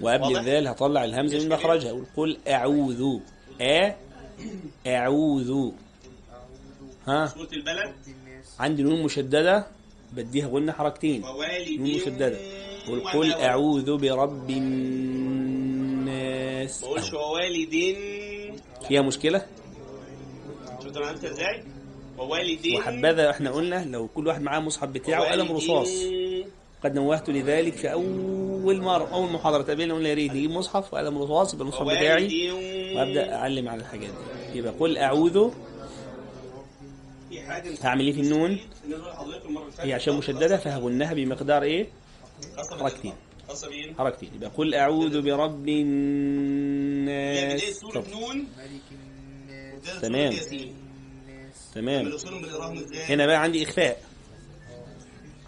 وقبل؟ الذال هطلع الهمزة من مخرجها أقول قل أعوذ. ا أعوذ. ها؟ سورة البلد؟ عندي نون مشددة بديها غنه حركتين. نون مشددة. أقول قل ولد. أعوذ برب الناس. ما اقولش ووالد فيها مشكلة؟ شفت أنا عملتها إزاي؟ ووالدين وحبذا إحنا قلنا لو كل واحد معاه مصحف بتاعه وقلم رصاص. قد نوهت لذلك في أول مرة أول محاضرة تقابلنا قلنا يا ريت نجيب مصحف وقلم رصاص يبقى المصحف بتاعي. وأبدأ أعلم على الحاجات دي. يبقى قل حاجة هعمل إيه في النون؟ هي عشان مشددة فهبنها بمقدار إيه؟ بال- حركتين حركتين يبقى قل أعوذ برب الناس. طب. تمام. تمام. هنا بقى عندي إخفاء.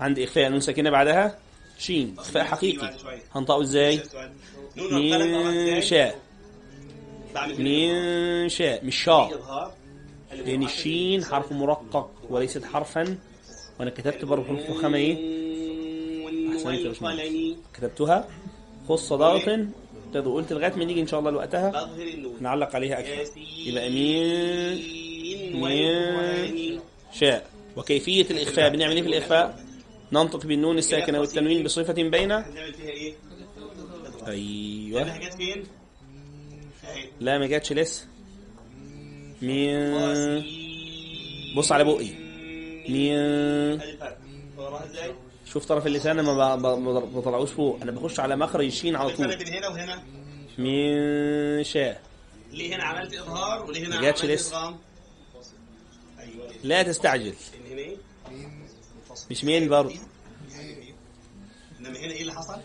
عندي إخفاء نون ساكنة بعدها؟ شين. إخفاء حقيقي. هنطقه بقى من شاء. من شاء. مش شاء. لأن الشين حرف مرقق وليست حرفا. وأنا كتبت برضه حروف فخامه إيه؟ أحسنت يا باشمهندس. كتبتها. خص ضغط تدو قلت لغاية ما نيجي إن شاء الله لوقتها. نعلق عليها أكثر. يبقى مين مين شاء. وكيفية الإخفاء؟ بنعمل إيه في الإخفاء؟ ننطق بالنون الساكنة والتنوين بصفة بين فين؟ اهي لا ما جاتش لسه. مين بص على بقي. مين؟ شوف طرف اللسان ما بطلعوش فوق. أنا بخش على مخرج الشين على طول. هنا وهنا؟ من شاء. ليه هنا عملت إظهار وليه هنا عملت لسه. أيوه. لا تستعجل. مش مين برضه إنما هنا إيه اللي حصل؟ ها؟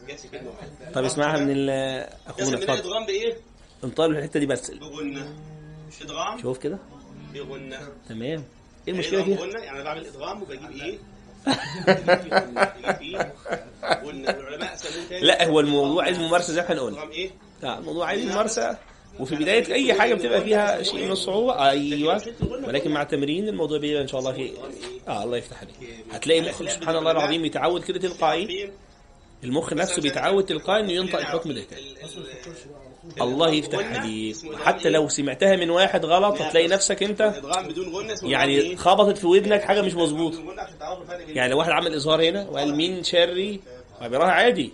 ما جاتش كلمة واحدة. طب اسمعها من أخونا اتفضل. ادغام بإيه؟ انطلوا الحتة دي بس. بغنى مش إدغام؟ شوف كده. بغنى تمام. إيه المشكلة فيها؟ غنى يعني أنا بعمل إدغام وبجيب إيه؟ إيه؟ لا هو الموضوع عايز ممارسة زي ما إحنا قلنا. إدغام إيه؟ لا الموضوع عايز ممارسة. وفي بداية أي حاجة بتبقى فيها شيء من الصعوبة أيوه. ولكن مع تمرين الموضوع بيبقى إن شاء الله في آه الله يفتح عليك. هتلاقي مخك سبحان الله العظيم يتعود كده تلقائي؟ المخ نفسه بيتعود تلقائي إنه ينطق الحكم ده. ال- ال- الله يفتح عليك. حتى لو سمعتها من واحد غلط هتلاقي نفسك أنت يعني؟ خبطت في ودنك حاجة مش مظبوطة. يعني لو واحد عمل إظهار هنا وقال مين شري بيراها عادي.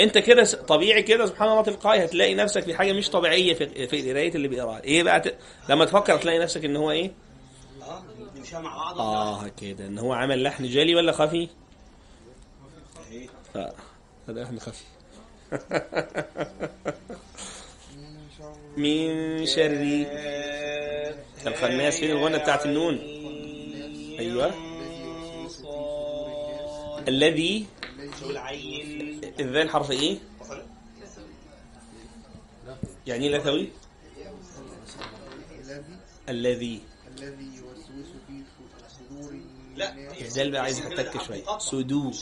انت كده طبيعي كده سبحان الله تلقائي هتلاقي نفسك في حاجة مش طبيعية في في قراية اللي بيقراها. إيه بقى ت... لما تفكر تلاقي نفسك ان هو إيه؟ آه كده إن هو عمل لحن جالي ولا خفي؟ آه هذا لحن خفي. من شر الخناس فين الغنى بتاعت النون. أيوه. الذي شو العين. الذال حرف إيه؟ يعني إيه لثوي الذي. الذي يوسوس في صدور لا الذال بقى عايز يحتك شوية سدو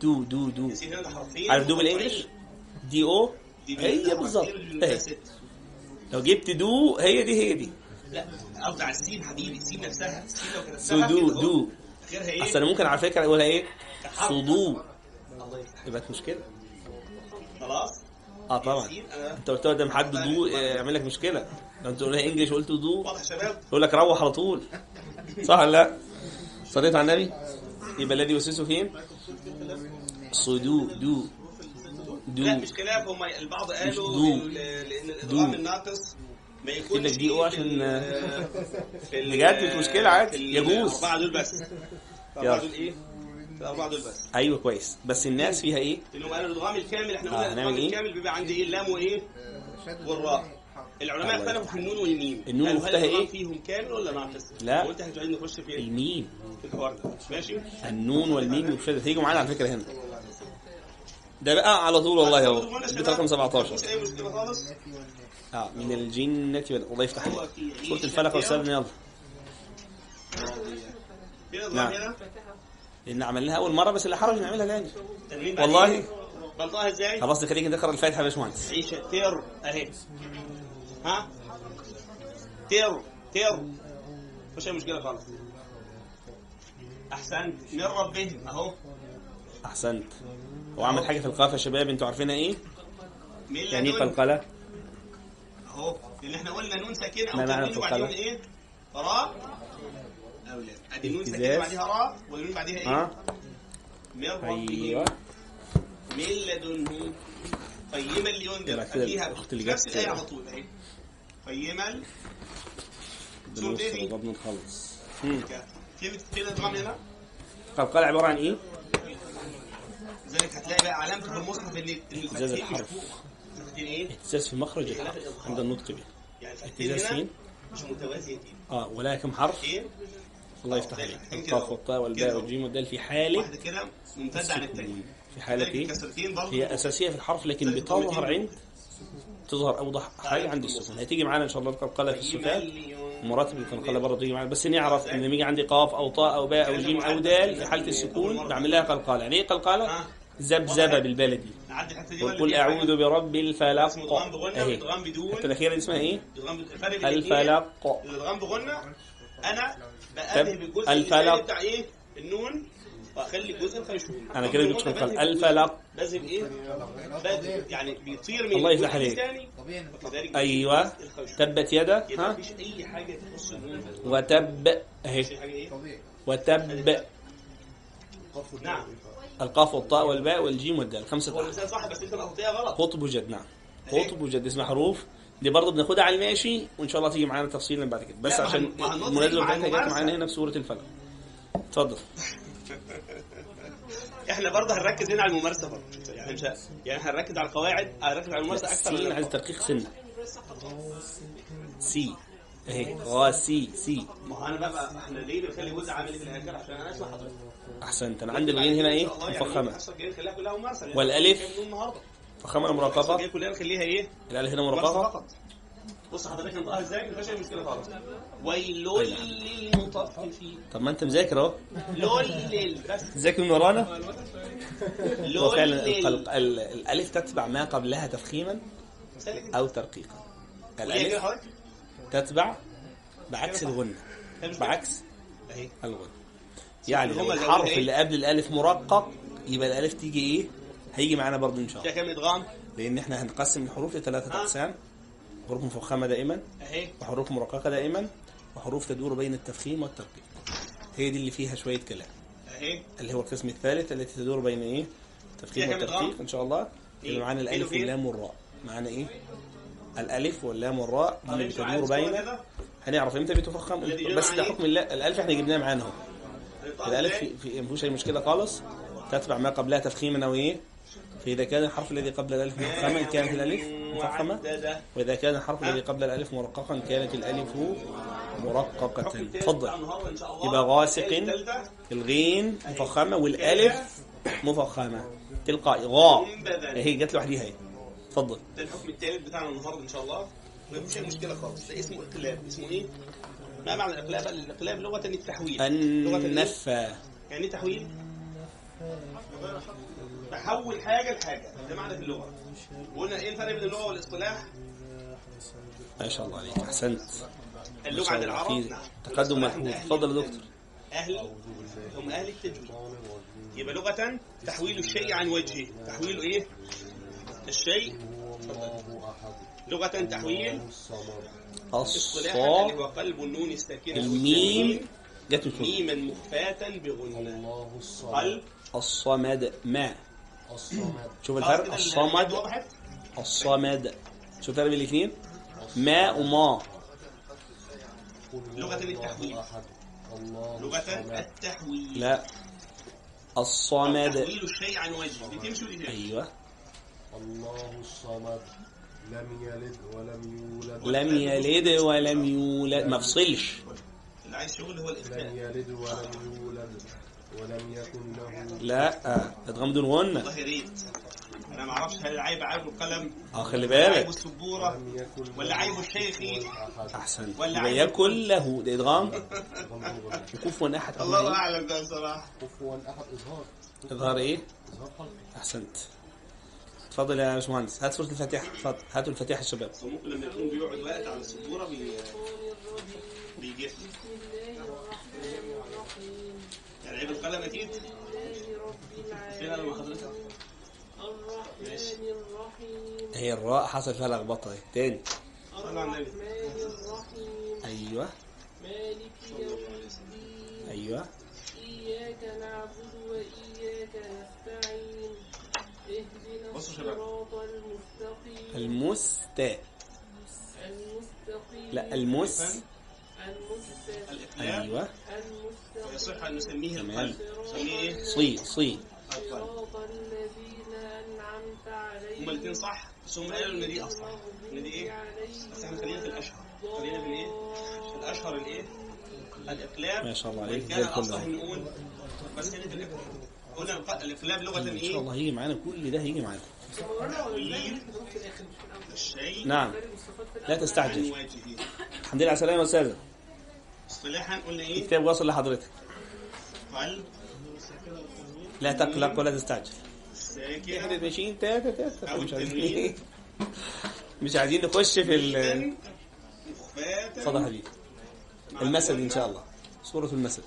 دو دو. دو عارف do بال English؟ D O؟ هي بالظبط. لو جبت دو هي دي هي دي. لا قصدي على السين حبيبي السين نفسها. السين لو كانت سدو دو. اخرها إيه؟ أصل أنا ممكن على فكرة أقولها إيه؟ صدو الله يفتح يبقى مشكلة. خلاص. آه طبعا. أنت قلت قدام حد دو آه، يعمل لك مشكلة. لو أنت تقولها English وقلت do. واضح يا شباب. يقول لك روح على طول. صح ولا لا؟ صليت على النبي؟ يبقى الذي يوسوسه فين؟ صدو دو. لا دو مش خلاف. هم البعض قالوا لأن الادغام. الناقص ما لك يكونش دي في عشان- بجد مش مشكلة عادي. يجوز. الأربعة دول بس. الأربعة دول إيه؟ الاربعه دول بس أيوه كويس. بس الناس فيها إيه؟ لانهم قالوا الادغام الكامل إحنا آه، قلنا هنعمل الادغام إيه؟ الكامل بيبقى عندي إيه؟ اللام وإيه؟ شد والراء. العلماء اختلفوا في النون والميم. النون الادغام إيه؟ فيهم كامل ولا ناقص؟ لا. قلت هتقعد نخش في الميم. في الحوار ده. ماشي؟ النون والميم والشدة هيجوا معانا على فكرة هنا. ده بقى على طول والله اهو بيت رقم 17 مفيش اي مشكلة خالص. آه من الجنة وال- الله يفتح عليك سورة الفلق والسلام يلا. نعم. لأن عملناها أول مرة بس اللي حرج نعملها تاني والله. بنطقها إزاي؟ خلاص دي خليك نقرا الفاتحة يا باشمهندس. عيشة تير أهي. ها؟ تير تير مش أي مشكلة خالص. أحسنت. من ربهم. أهو. أحسنت. هو عمل حاجة في القاف يا شباب؟ أنتوا عارفينها إيه؟ يعني إيه قلقله أهو. لأن إحنا قلنا نون ساكنة أو تنوين وبعدين؟ إيه؟ راء أو لا ادي نون ساكنة اهتزاز. بعدها راء والنون بعدها إيه؟ ها؟ من ربهم. أيوه. من لدنهم قيما لينذر. يبقى كده خليها الأخت اللي في نفس جت- الآية على طول. أهي. قيما سورة بنوصل إيه؟ دي؟ نخلص مم. كلمه كلمه ادغام هنا؟ قلقلة عبارة عن إيه؟ لذلك هتلاقي بقى علامته في المصحف إن اهتزاز الفتحتين مش الحرف. فوق الفتحتين إيه؟ اهتزاز في مخرج الحرف عند النطق به. يعني الفتحتين اهتزاز هنا فين؟ مش متوازيتين آه ولا كم حرف؟ إيه؟ الله يفتح عليك. كده القاف. والطاء والباء. والجيم والدال في حالة واحدة كده ممتدة عن السكون في حالة إيه؟ هي أساسية في الحرف لكن بتظهر عند تظهر أوضح حاجة عند السكون هتيجي معانا إن شاء الله القلقلة في الصفات مراتب القلقلة برضه تيجي معانا. بس نعرف إن لما يجي عندي قاف أو طاء أو باء أو جيم أو دال في حالة السكون. بعمل لها قلقلة. يعني إيه قلقلة؟ ذبذبة بالبلدي. نعدي الحتة دي ولا قل دي أعوذ حاجة؟ برب الفلق. الأخيرة دي اسمها إيه؟ الاثنين الفلق. الادغام بغنى أنا بأذهب الجزء الفلق. الثاني بتاع إيه؟ النون وأخلي الجزء الخيشوم. أنا كده جبت قلقلة الفلق. بذهب إيه؟ بذهب يعني بيطير من الله الجزء يفتح عليك. الخيشوم. تبت يدا ها؟ مفيش أي حاجة تخص النون. وتب أهي. مفيش حاجة إيه؟ طبيعي. وتب نعم. القاف والطاء والباء والجيم والدال. خمسة هو المثال صح بس أنت نقطتها غلط. قطب وجد نعم. قطب وجد اسمها حروف. دي برضه بناخدها على الماشي وإن شاء الله تيجي معانا تفصيلا بعد كده. بس عشان مع بتاعتها جت. معانا هنا في سوره الفلق اتفضل. إحنا برضه هنركز هنا على الممارسة برضه. يعني مش يعني هنركز على القواعد هنركز على الممارسة أكثر من سين عايز. تدقيق سنة. سي. اهي. غا سي سي. ما هو أنا بقى إحنا ليه بنخلي جزء عملي في الآخر عشان أنا اسمع حضرتك. أحسنت. أنا عندي الغين هنا إيه؟ مفخمة. الحصه الحصه مرققه الجايه كلها نخليها إيه؟ الالف هنا مرققه فقط. بص حضرتك نطقها إزاي مفيش اي مشكلة خالص. ويل للمطففين. طب ما أنت مذاكر أهو. لول بس. تذاكر من ورانا؟ هو لول فعلا الألف تتبع ما قبلها تفخيما أو ترقيقا. الألف تتبع بعكس الغنة. بعكس أهي. الغنى يعني هم الحرف إيه؟ اللي قبل الألف مرقق يبقى الألف تيجي إيه؟ هيجي معانا برضه إن شاء فيها الله كام ادغام لأن إحنا هنقسم الحروف لثلاثة. أقسام. حروف مفخمة دائما اهي وحروف مرققة دائما وحروف تدور بين التفخيم والترقيق هي دي اللي فيها شوية كلام. اهي اللي هو القسم الثالث التي تدور بين إيه؟ التفخيم فيها والترقيق؟ إن شاء الله. إيه؟ يبقى معانا الألف؟ واللام والراء. معانا إيه؟ الألف واللام والراء اللي بتدور بين كده؟ هنعرف إمتى بتفخم؟ بس ده إيه؟ حكم الله الألف إحنا جبناه معانا أهو. هنطقها الألف في- ما فيهوش أي مشكلة خالص. تتبع ما قبلها تفخيما أو إيه؟ فإذا كان الحرف الذي قبل الألف مفخما كانت الألف مفخمة وعدد. وإذا كان الحرف الذي قبل الألف مرققا كانت التالت بتاع تفضل يبقى غاسق الغين مفخمة والألف مفخمة تلقائي غاء. هي جت لوحديها اهي اتفضل ده الحكم الثالث بتاعنا النهارده إن شاء الله مفيش أي مشكلة خالص ده اسمه إقلاب اسمه إيه؟ ما معنى الإقلاب؟ الإقلاب لغة التحويل؟ النفى يعني إيه تحويل؟ بحول حاجة لحاجة. ده معنى في اللغة وقلنا إيه الفرق بين اللغة والاصطلاح؟ ما شاء الله عليك أحسنت. اللغة عند العرب؟ نعم. تقدم ملحوظ أهل اتفضل يا دكتور. أهل؟ هم أهل التجويد يبقى لغة تحويل الشيء عن وجهه تحويل إيه؟ الشيء. لغة تحويل اصطلاحا الصاد اللي هو قلب النون الساكنة الميم. جت. ميما مخفاة بغنى. الله الصمد. قلب. الصمد ما. الصمد. شوف الفرق الصمد؟ الصمد. شوف الفرق بين الاثنين ما وما. لغة التحويل. لغة الصمد. التحويل. لا. الصمد. تحويل الشيء عن وجهه دي تمشي ودي تمشي أيوه. الله الصمد لم يلد ولم يولد. لم يلد ولم يولد. ما فصلش. اللي عايز شغل هو لم الإخفاء يلد ولم يولد. ولم يكن له لا ادغام دون غنة والله يا ريت أنا ما أعرفش هل العيب عيب القلم آه خلي ولا عيب بالك السبوره ولا عيب الشيخ. أحسن. ولا عيب. يكن له ده إدغام. وكفوا أحد الله أعلم ده بصراحه كفوا أحد إظهار. إظهار إيه؟ إظهار خلق أحسنت. اتفضل يا باشمهندس. هات سورة الفاتحة. اتفضل هاتوا الفاتحة يا شباب. بس ممكن لما يكون بيقعد وقت على السبورة بي بيجف عيب القلم أكيد فين أنا حضرتك ماشي هي الراء حصل فيها لخبطة. اهي تاني صلى على النبي أيوه. مالك يوم الدين. أيوه. إياك نعبد وإياك نستعين. اهدنا. الصراط المستقيم. المستاء المستقيم. لا المس أيوه. المستقيم ويصح أن نسميه. القلب. نسميه إيه؟ صي صي. القلب صراط الذين أنعمت عليهم. هما الاثنين صح؟ بس هم قالوا إن دي أصح. إن دي إيه؟ بس إحنا خلينا في الأشهر. خلينا في الإيه؟ الأشهر الإيه؟ الإقلاب. ما شاء الله عليك، كان الاصح. نقول بس خلينا في الإقلاب. قلنا الإقلاب لغة إن شاء إيه الله هيجي معانا كل ده هيجي معانا. الشيء. نعم. لا تستعجل. الحمد لله على السلامة يا أستاذة. اصطلاحا قلنا إيه؟ الكتاب واصل لحضرتك. قلب لا تقلق ولا تستعجل. ساكن. ماشيين. تاتا تاتا مش عايزين. مش عايزين نخش في ال اتفضل يا حبيبي. المسد إن. شاء الله. سورة المسد.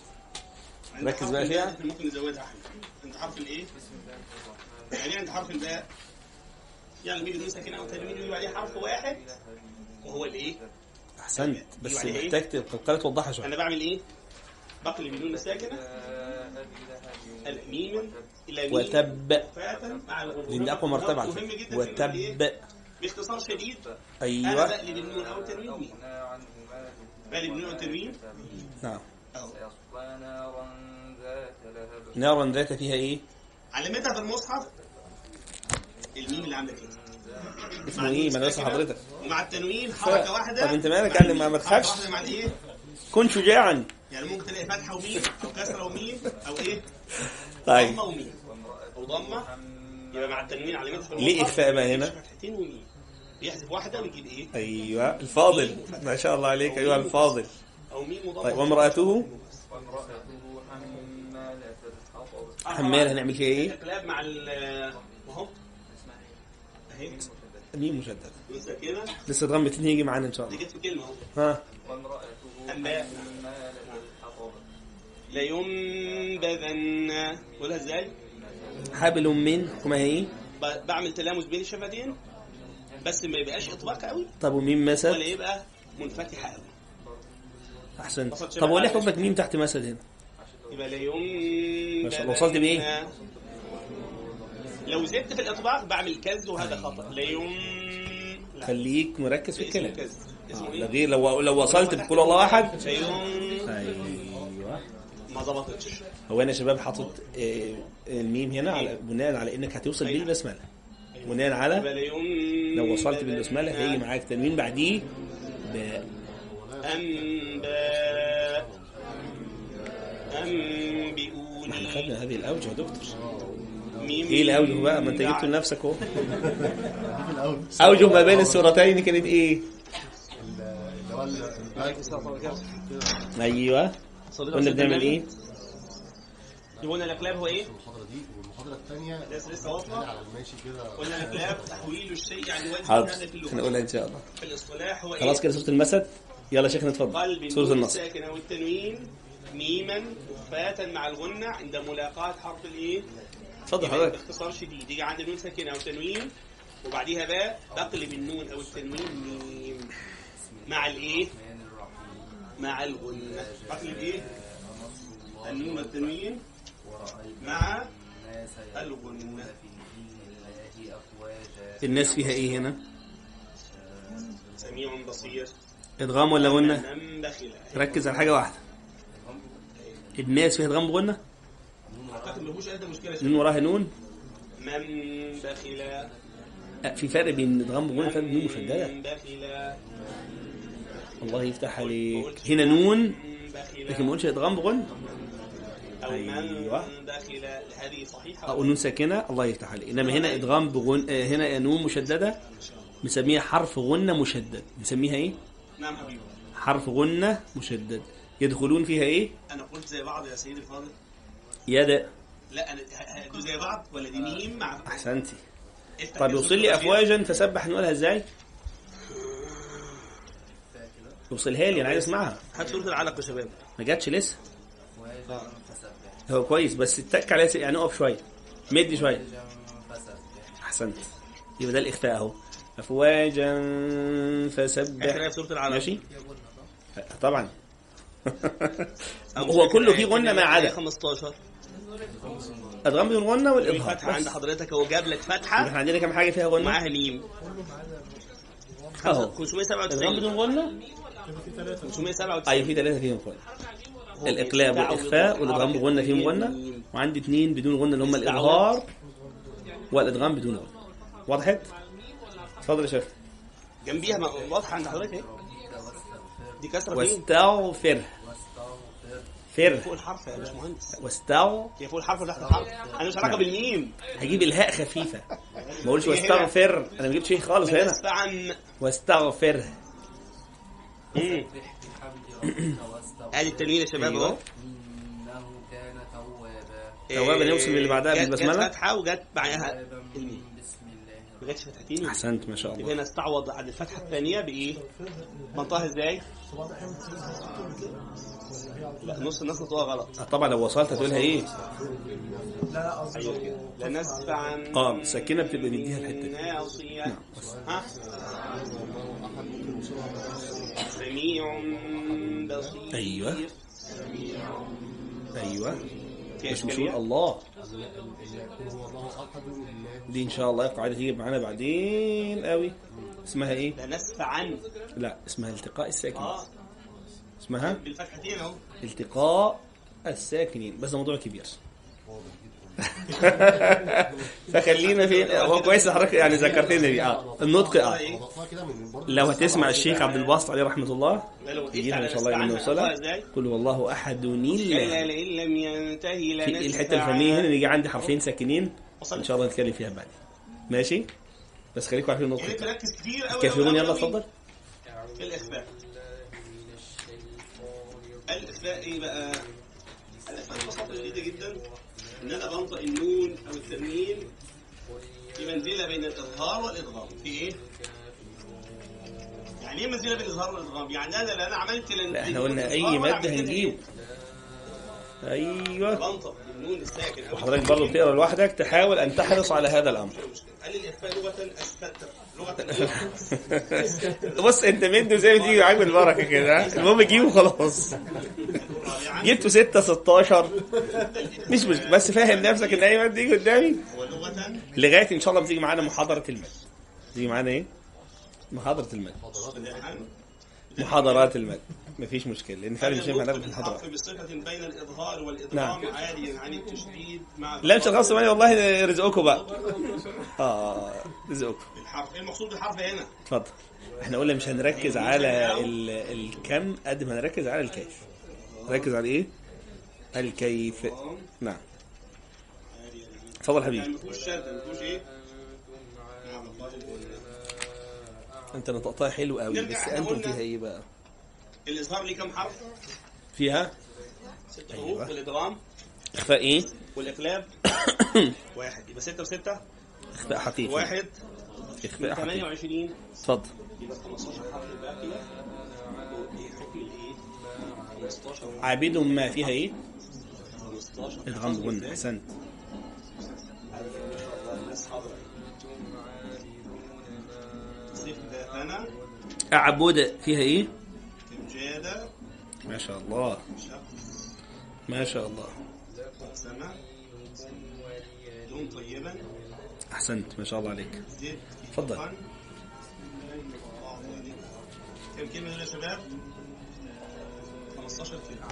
ركز بقى فيها. ممكن نزودها إحنا عند حرف الايه يعني عند حرف الباء يعني بيجي ساكنه أو تنوين يجي عليه حرف واحد. وهو الايه احسنت بس أيوة، يعني إيه؟ محتاج القلقله توضحها شوية. أنا بعمل إيه؟ بقلب النون الساكنه الميم إلى وتب. مع. لأن أقوى مرتبة على فكرة؟ وتب. باختصار شديد. أنا أيوه بقلب النون أو التنوين ميم بقلب النون أو التنوين نعم. نارا ذات فيها إيه؟ علامتها في المصحف. الميم اللي عندك كده اسمه إيه؟ مدرسة حضرتك. ومع التنوين حركة واحدة. طب أنت مالك؟ مع يعني ما-. تخافش. الايه كن شجاعا. يعني ممكن تلاقي فتحة وميم أو كسرة وميم أو إيه؟ طيب. ضمة وميم أو ضمة. يبقى مع التنوين علامتها في ليه إخفاء بقى هنا؟ فتحتين وميم بيحذف واحدة ويجيب إيه؟ أيوه. الفاضل. ما شاء الله عليك. ايها الفاضل. أو ميم وضمه طيب وامرأته؟ حمال هنعمل فيها إيه؟ الاقلاب مع اهي ميم ساكنه لسه ضم اتنين هيجي معانا إن شاء دي الله جت في كلمه ها. انباء لينبذن قولها إزاي؟ حبل من وما هي. بعمل تلامس بين الشفتين بس ما يبقاش إطباق قوي. طب ولا مسد؟ يبقى منفتحه قوي أحسنت. طب وليه حبك ميم تحت مسد هنا؟ يبقى لينبذن ما شاء الله. وصلت بإيه؟ لو زدت في الإطباق بعمل كز وهذا خطأ. ليم لا. خليك مركز في الكلام. اسمه آه، إيه؟ ده غير لو لو وصلت بقول الله أحد. ليم أيوه. ما ظبطتش هو أنا يا شباب حاطط آه، الميم هنا على بناء على إنك هتوصل بيه بالبسمله بناء يبقى على لو وصلت بالبسملة هيجي معاك تنوين بعديه باء. أنباء. ما إحنا خدنا هذه الأوجه يا دكتور. إيه الاوجه بقى ما أنت جبته. لنفسك أهو. أوجه ما بين السورتين كانت إيه؟ أيوه. كنا بنعمل إيه؟ قلنا الأقلاب هو؟ المحاضرة دي والمحاضرة الثانية لسه لسه كده قلنا الأقلاب تحويل الشيء عن هذا في هنقولها إن شاء الله. في الاصطلاح هو خلاص إيه؟ كده سورة المسد. يلا يا شيخنا اتفضل. سورة النصر. الساكنة والتنوين ميما مخفاة مع الغنة عند ملاقاة حرف الإيه؟ اتفضل حضرتك. باختصار شديد يجي عند النون ساكنة أو تنوين وبعديها باء بقلب النون أو التنوين ميم. مع الإيه؟ مع الغنة بقلب إيه؟ النون والتنوين مع الغنة الناس فيها إيه هنا؟ سميع بصير. إدغام ولا بخل ركز على حاجة واحدة. الناس فيها إدغام بغنه ما فيهوش مشكلة نون وراها نون؟ من بخل أه، في فرق بين ادغام بغنه فرق نون مشدده من الله يفتح عليك. هنا نون. من لكن ما قلتش ادغام بغنه أو من أيوة. بخل. هذه صحيحة. أو نون ساكنة. الله يفتح عليك. إنما هنا إدغام بغن آه، هنا نون مشددة. بنسميها حرف غنة مشدد. نسميها إيه؟ نعم حبيبي. حرف غنة مشدد. يدخلون فيها إيه؟ أنا قلت زي بعض يا سيدي الفاضل. يد لا أنا ه- هدوا زي بعض ولا دي ميم؟ مع أحسنتي. طب يوصل لي. افواجا فسبح نقولها إزاي؟ يوصلها لي أنا عايز أسمعها. هات سورة العلق يا شباب. ما جاتش لسه؟ هو كويس بس اتك عليها يعني اقف شوية. مد شوية. احسنت يبقى ده الاخفاء أهو. افواجا فسبح. سورة العلق. ماشي؟ طبعا. هو كله فيه آية غنة ما آية عدا. 15 ادغام بدون غنة والاظهار الفتحه عند. حضرتك هو جاب لك فتحة. إحنا عندنا كام حاجة فيها غنة؟ معاها ميم. أهو. ادغام 597 بدون غنة؟ في ثلاثة 597 أيوه في ثلاثة فيهم غنة. الاقلاب والإخفاء والإدغام بغنه فيهم غنة. وعندي اثنين بدون غنة اللي هم الاظهار والإدغام بدون غنة. وضحت اتفضل يا شيخ. جنبيها واضحة عند حضرتك اهي دي كسرة فين؟ واستغفر. فر فوق الحرف يا باشمهندس؟ واستغ هي فوق الحرف ولا تحت الحرف أنا مش علاقة. بالميم هجيب إلهاء خفيفة. ما أقولش واستغفر. أنا ما جبتش شيء خالص هنا. عن واستغفر. ادي التنوين يا شباب أيوة. أهو. إنه كان توابا توابا نوصل باللي بعدها بالبسملة؟ جت فتحه وجت توابا الميم ما جاتش فتحتين أحسنت ما شاء الله. هنا استعوض عن الفتحة الثانية بإيه؟ منطقها إزاي؟ لا نص الناس نطقها غلط. آه، طبعا لو وصلت هتقولها إيه؟ أيوه كده لا نسف عن آه سكينه بتبقى نديها الحتة دي. نعم. ها؟ سميع بصير. أيوه. بس مش؟ نقول الله. دي إن شاء الله قاعدة تيجي معانا بعدين قوي. اسمها إيه؟ لا نسف عن. لا اسمها التقاء الساكنين. آه. اسمها؟ بالفتحتين أهو. التقاء الساكنين. بس ده موضوع كبير. فخلينا في هو كويس حضرتك يعني ذكرتني دي آه. النطق آه. لو هتسمع الشيخ عبد الباسط عليه رحمة الله يجينا إن شاء الله عن نوصلها؟ قل هو الله أحد نيل لئن لم ينتهي في لنسف الحتة الفنية هنا نيجي عندي حرفين ساكنين. إن شاء الله نتكلم فيها بعدين. ماشي؟ بس خليكم عارفين النطق يعني بتاعها. تركز كتير قوي الكافرون يلا اتفضل الإخفاء الإخفاء إيه بقى؟ الإخفاء ببساطه شديده جدا إن أنا بنطق النون أو التنوين في منزلة بين الإظهار والإدغام في إيه؟ يعني إيه منزلة بين الإظهار والإدغام؟ يعني أنا لا أنا عملت لا إحنا قلنا أي لها هنجيبه؟ أيوه. وحضرتك. برضه بتقرأ لوحدك. تحاول أن تحرص على هذا الأمر. قال لي الإخفاء لغة لغة بص أنت مد زي ما تيجي معاك بالبركه كده؟ المهم جيبه خلاص. جبته 6 16 مش مش بس فاهم نفسك إن اي مد يجي قدامي لغاية إن شاء الله بتيجي معانا محاضرة المد تيجي معانا إيه؟ محاضرة المد محاضرات المد مفيش مشكلة لأن فعلا مش محاضرات الحرف بصفة بين الإظهار والإدغام نعم. عاليا عن التشديد مع لا مش ثمانية والله رزقكم بقى. آه رزقكم. الحرف إيه المقصود بالحرف هنا؟ اتفضل. إحنا قلنا مش هنركز على ال... الكم قد ما هنركز على الكيف. نركز على إيه؟ الكيف. نعم. اتفضل يعني حبيبي. ما فيهوش شد ما فيهوش إيه؟ نعم الله أنت نطقتها حلو قوي بس أنتم فيها إيه بقى؟ الإظهار ليه كم حرف؟ فيها؟ ست أيوة. حروف والإدغام. إخفاء إيه؟ والإقلاب. واحد. يبقى ستة وستة إخفاء حقيقي واحد. إخفاء حقيقي 28 اتفضل. يبقى 15 حرف وإيه؟ حكم الإيه؟ 15 عابد ما فيها إيه؟ 15 إدغام بغنى احسنت الناس حاضرة. صفر ثنا أعبد فيها إيه؟ ما شاء الله. ما شاء الله. طيبا. أحسنت. ما شاء الله عليك. كفاً. كم كلمة دول يا شباب؟ 15 كلمة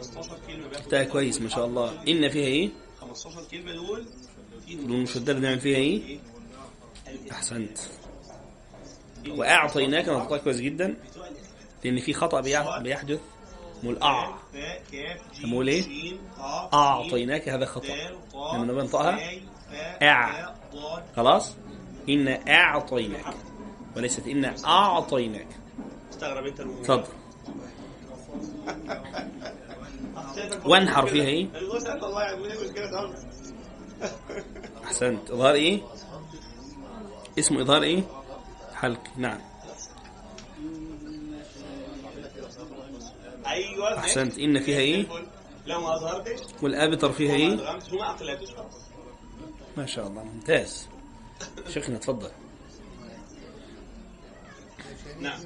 15 كلمة ده كويس ما شاء الله. إن فيها إيه؟ 15 كلمة دول فيهم دول. مشددة نعمل فيها إيه؟ أحسنت. وأعطيناك نطقها كويس جدا. لأن في خطأ بيح- بيحدث. مول كاف جيم أمول إيه؟ قاف أعطيناك هذا طاء لما فاء أع. خلاص؟ إن أعطيناك. وليست إن أعطيناك. استغرب أنت اتفضل وانحر فيها المشكلة خالص أحسنت. إظهار إيه؟ اسمه إظهار إيه؟ حلق. نعم. أيوه. أحسنت. إن فيها إيه؟ لو ما اظهرتش والأبتر فيها ما إيه وما خلاص ما شاء الله. ممتاز. شيخنا اتفضل نعم.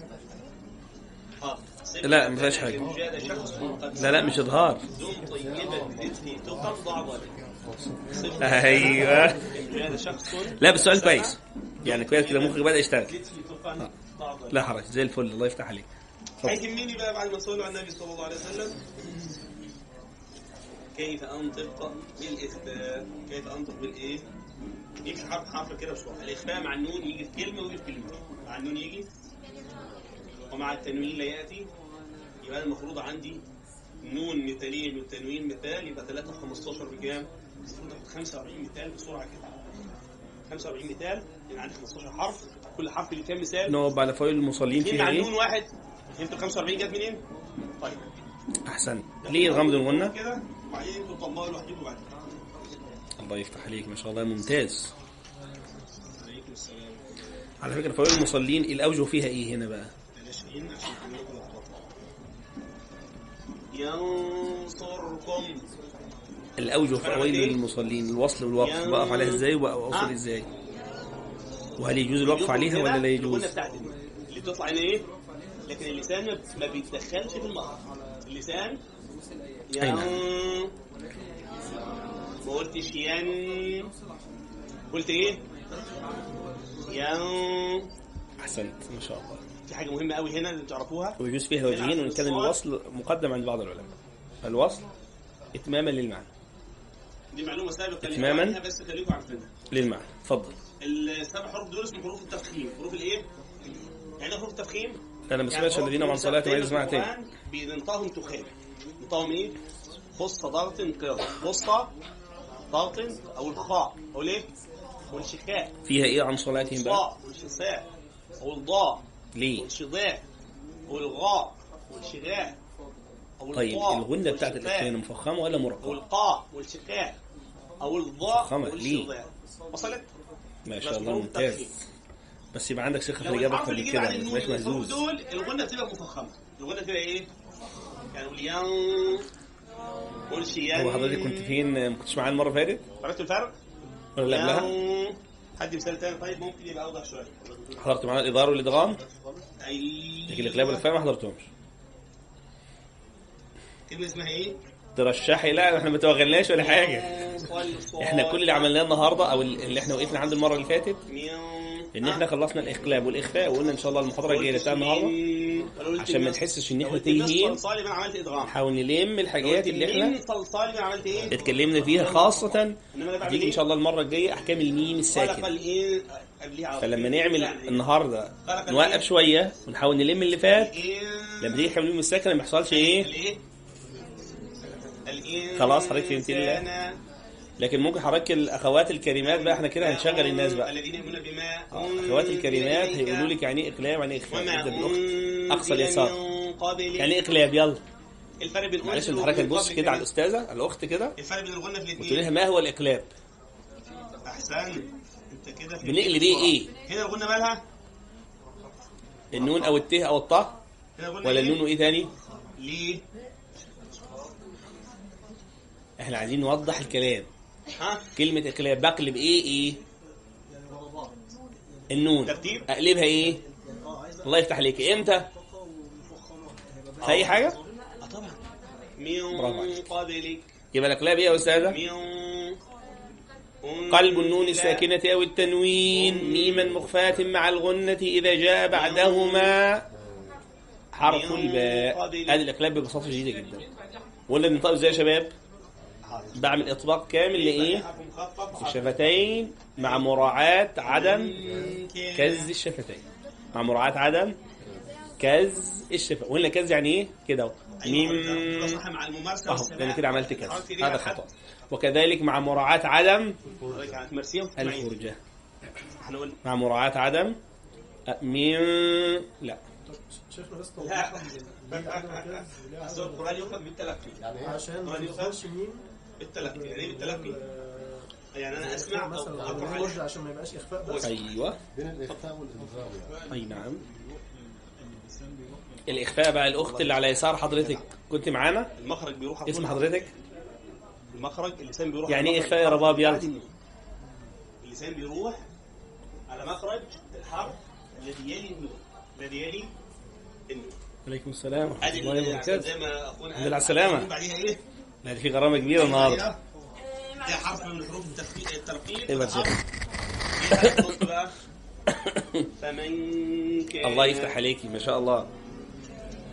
لا ما فيهاش حاجة. لا لا مش إظهار. أيوه. لا بس سؤال كويس. يعني كويس كده مخك بدأ يشتغل. لا حرج زي الفل. الله يفتح عليك. هيهمني بقى بعد ما صلوا على النبي صلى الله عليه وسلم؟ كيف أنطق بالاخفاء كيف أنطق بالإيه؟ يمشي حرف حرف كده بسرعة الاخفاء مع النون يجي في كلمة ويجي في كلمتين مع النون يجي؟ ومع التنوين لا يأتي. يبقى المفروض عندي نون مثالين والتنوين مثال يبقى 3 في 15 بكام؟ المفروض أخد 45 مثال بسرعة كده. 45 مثال يعني عندي 15 حرف. كل حرف ليه كام مثال؟ نقف على فوائد المصلين فيها مع إيه؟ النون واحد. فهمتوا 45 جت منين؟ طيب. أحسن. ليه الغمض والغنة كده وبعدين أنتوا لوحدكم بعد كده. الله يفتح عليك ما شاء الله ممتاز. عليكم السلام على فكرة فوائد المصلين الأوجه فيها إيه هنا بقى؟ ينصركم. الأوجه في اوائل المصلين. الوصل والوقف بقف عليها إزاي؟ واوصل إزاي؟ وهل يجوز الوقف عليها ولا لا يجوز؟ اللي بتطلع هنا إيه؟ لكن اللسان ما- بيتدخلش في المخرج اللسان. ين ما قلتش ين. قلت إيه؟ ين. أحسنت ما شاء الله. في حاجة مهمة قوي هنا لازم تعرفوها. ويجوز فيها وجهين وان كان الوصل مقدم عند بعض العلماء. الوصل إتماما للمعنى. دي معلومة سابقة. عنها بس خليكم عارفينها. للمعنى. اتفضل. السبع حروف دول اسمهم حروف التفخيم. حروف الإيه؟ يعني إيه حروف التفخيم؟ أنا ما سمعتش الذين هم عن صلاتهم ولا اسمعها تاني القرآن بننطقهم تخام ننطقهم إيه؟ خص ضغط قر خصة ضغط أو الخاء. أو الايه؟ والشكاء فيها إيه عن صلاتهم بقى؟ الصاء والشساء أو الضاء. ليه؟ والشضاء والغاء والشغاء أو طيب الغنة بتاعت الاخوان مفخمة ولا أو مرقمه القاء والشقاء أو الضاء. ليه؟ والشضاء وصلت؟ ما شاء الله ممتاز. بس يبقى عندك ثقه في الاجابه أكتر من كده ما تبقاش مهزوز دول الغنة بتبقى مفخمة. الغنة بتبقى إيه؟ يعني قولش ين هو حضرتك كنت فين؟ ما كنتش معانا المرة اللي فاتت؟ عرفت الفرق؟ ولا اللي قبلها حد مثال تاني؟ طيب ممكن يبقى أوضح شوية. حضرت معانا الإدارة والإدغام؟ أي لكن الاقلاب والاخفاء ما حضرتهمش. كلمة اسمها إيه؟ ترشحي. لا إحنا ما توغلناش ولا حاجة. إحنا كل اللي عملناه النهارده أو اللي إحنا وقفنا عنده المرة اللي فاتت إن إحنا خلصنا الإقلاب والإخفاء وقلنا إن شاء الله المحاضرة الجاية بتاع النهارده عشان ما نحسش إن إحنا تايهين. نحاول نلم الحاجات اللي إحنا إيه؟ اتكلمنا فيها خاصة. هتيجي؟ إن شاء الله المرة الجاية أحكام الميم الساكن على فلما. نعمل يعني النهارده نوقف؟ شوية ونحاول نلم اللي فات. لما تيجي احكام الميم الساكن ما يحصلش إيه. خلاص حضرتك فهمت لي؟ لكن ممكن حضرتك الأخوات الكريمات بقى إحنا كده هنشغل الناس بقى. الذين يؤمنون بما آه، أخوات الكريمات هيقولوا لك يعني إيه اقلاب يعني إيه إخفاء بالاخت أنزل أقصى اليسار. يعني إيه إقلاب؟ يلا. الفرق بين معلش انت حضرتك كده على كده. الأستاذة الأخت كده. الفرق بين الغنة في الاثنين لها ما هو الإقلاب؟ أحسن. أنت كده بنقلب إيه إيه؟ هنا الغنة مالها؟ النون أو الت أو الغنة ولا إيه؟ النون وايه تاني؟ ليه؟ إحنا عايزين نوضح الكلام. ها؟ كلمة اقلاب بقلب إيه؟ إيه؟ النون. أقلبها إيه؟ الله يفتح عليك. إمتى؟ في أي حاجة؟ آه طبعا. من. قبلك. يبقى الاقلاب إيه يا أستاذة؟ قلب النون الساكنة أو التنوين. ميما مخفاة مع الغنة إذا جاء بعدهما. حرف الباء. هذه الإقلاب ببساطة شديدة جدا. ولا بنطق إزاي يا شباب؟ بعمل إطباق كامل مخفف الشفتين مع مراعاة عدم كز الشفتين مع مراعاة عدم كز الشفتين ولا كز يعني إيه؟ كده. ميم ده صح مع الممارسة أهو والسماع. أنا كده عملت دي هذا. خطأ وكذلك مع مراعاة عدم قلنا مع مراعاة عدم من لا شيخنا بس لا. القران يؤخذ بالتلقي عشان ما القرآن يؤخذ يوصلش مين بالتلقي يعني إيه بالتلقي؟ يعني أنا أسمع مثلا أو عشان ما يبقاش إخفاء بس أيوة بين الإخفاء والادغام يعني أي نعم الإخفاء بقى الأخت اللي على يسار حضرتك كنت معانا المخرج بيروح على اسم. حضرتك المخرج اللسان بيروح يعني مخرج إخفاء يا رباب؟ يلا. اللسان بيروح على مخرج الحرف الذي يلي النون الذي يلي النون عليكم السلام ورحمة الله وبركاته زي ما أخونا الحمد لله على السلامة. بعديها إيه؟ لا دي في غرامة كبيرة النهارده ده حرف من حروف الترقيق إيوه بقى. فمن كان الله يفتح عليكي ما شاء الله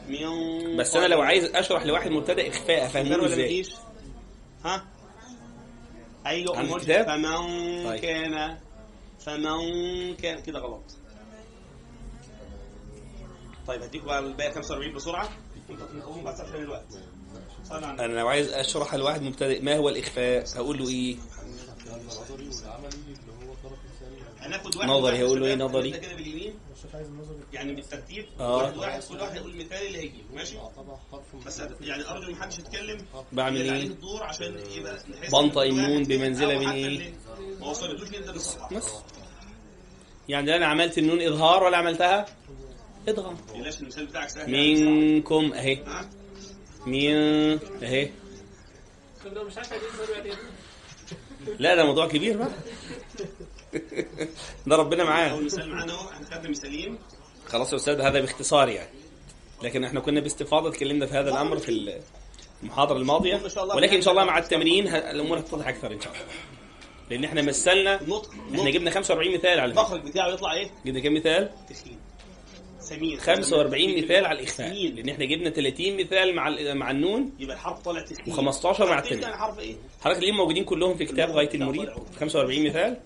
من بس أنا لو عايز أشرح لواحد مبتدئ اخفاء افهمه إزاي؟ ها أيوه كتاب؟ فمن طيب. كان فمن كان كده غلط طيب هديكوا بقى الباقي 45 بسرعة أنتوا تنقوم بس عشان الوقت. أنا لو عايز أشرح لواحد مبتدئ ما هو الإخفاء؟ هقول له إيه؟ هناخد واحد نظري، واحد هيقول له إيه شباب، نظري؟ كده باليمين. يعني بالترتيب آه. واحد واحد كل واحد يقول المثال اللي هيجيبه ماشي؟ بس يعني ارجو ان محدش يتكلم بعمل؟ عليه الدور عشان يبقى بنطق النون أو من؟ اللي ما وصلتوش نبدا بالصح بس يعني أنا عملت النون إظهار ولا عملتها؟ ادغم بلاش المثال بتاعك سهل منكم أهي؟ من اهي. لا ده موضوع كبير بقى. ده ربنا معاه. أول مثال معانا أهو هنستخدم مثالين خلاص يا أستاذ هذا باختصار يعني. لكن إحنا كنا باستفاضة اتكلمنا في هذا الأمر في المحاضرة الماضية. ولكن إن شاء الله مع التمرين الأمور هتتضح أكثر إن شاء الله. لأن إحنا مثلنا إحنا جبنا 45 مثال على المخرج بتاعه يطلع إيه؟ جبنا كم مثال؟ تخين. سمين 45 مثال على الإخفاء. لأن إحنا جبنا 30 مثال مع مع النون يبقى الحرف طالع تخين و15 مع التاني الحرف إيه؟ حضرتك ليه موجودين كلهم في كتاب غاية المريد 45 مثال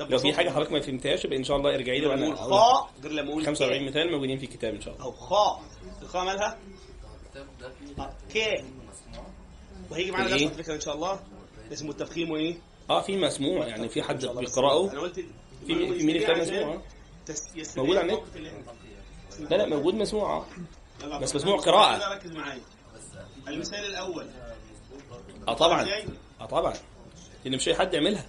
لو في. حاجة حضرتك ما فهمتهاش يبقى إن شاء الله ارجعي لي وأنا. خاء غير لما أقول 45 كاء. مثال موجودين في الكتاب إن شاء الله أو خاء الخاء مالها؟ كاء وهيجي معانا؟ درس على فكرة إن شاء الله اسمه التفخيم وإيه؟ آه في مسموع يعني في حد. بيقرأه أنا قلت في مين- في مين كتاب مسموع موجود على النت؟ لا لا موجود مسموع. يلا بس. مسموع قراءة. ركز معايا. المثال الأول. آه طبعا؟ آه طبعا. لأن مش أي حد يعملها.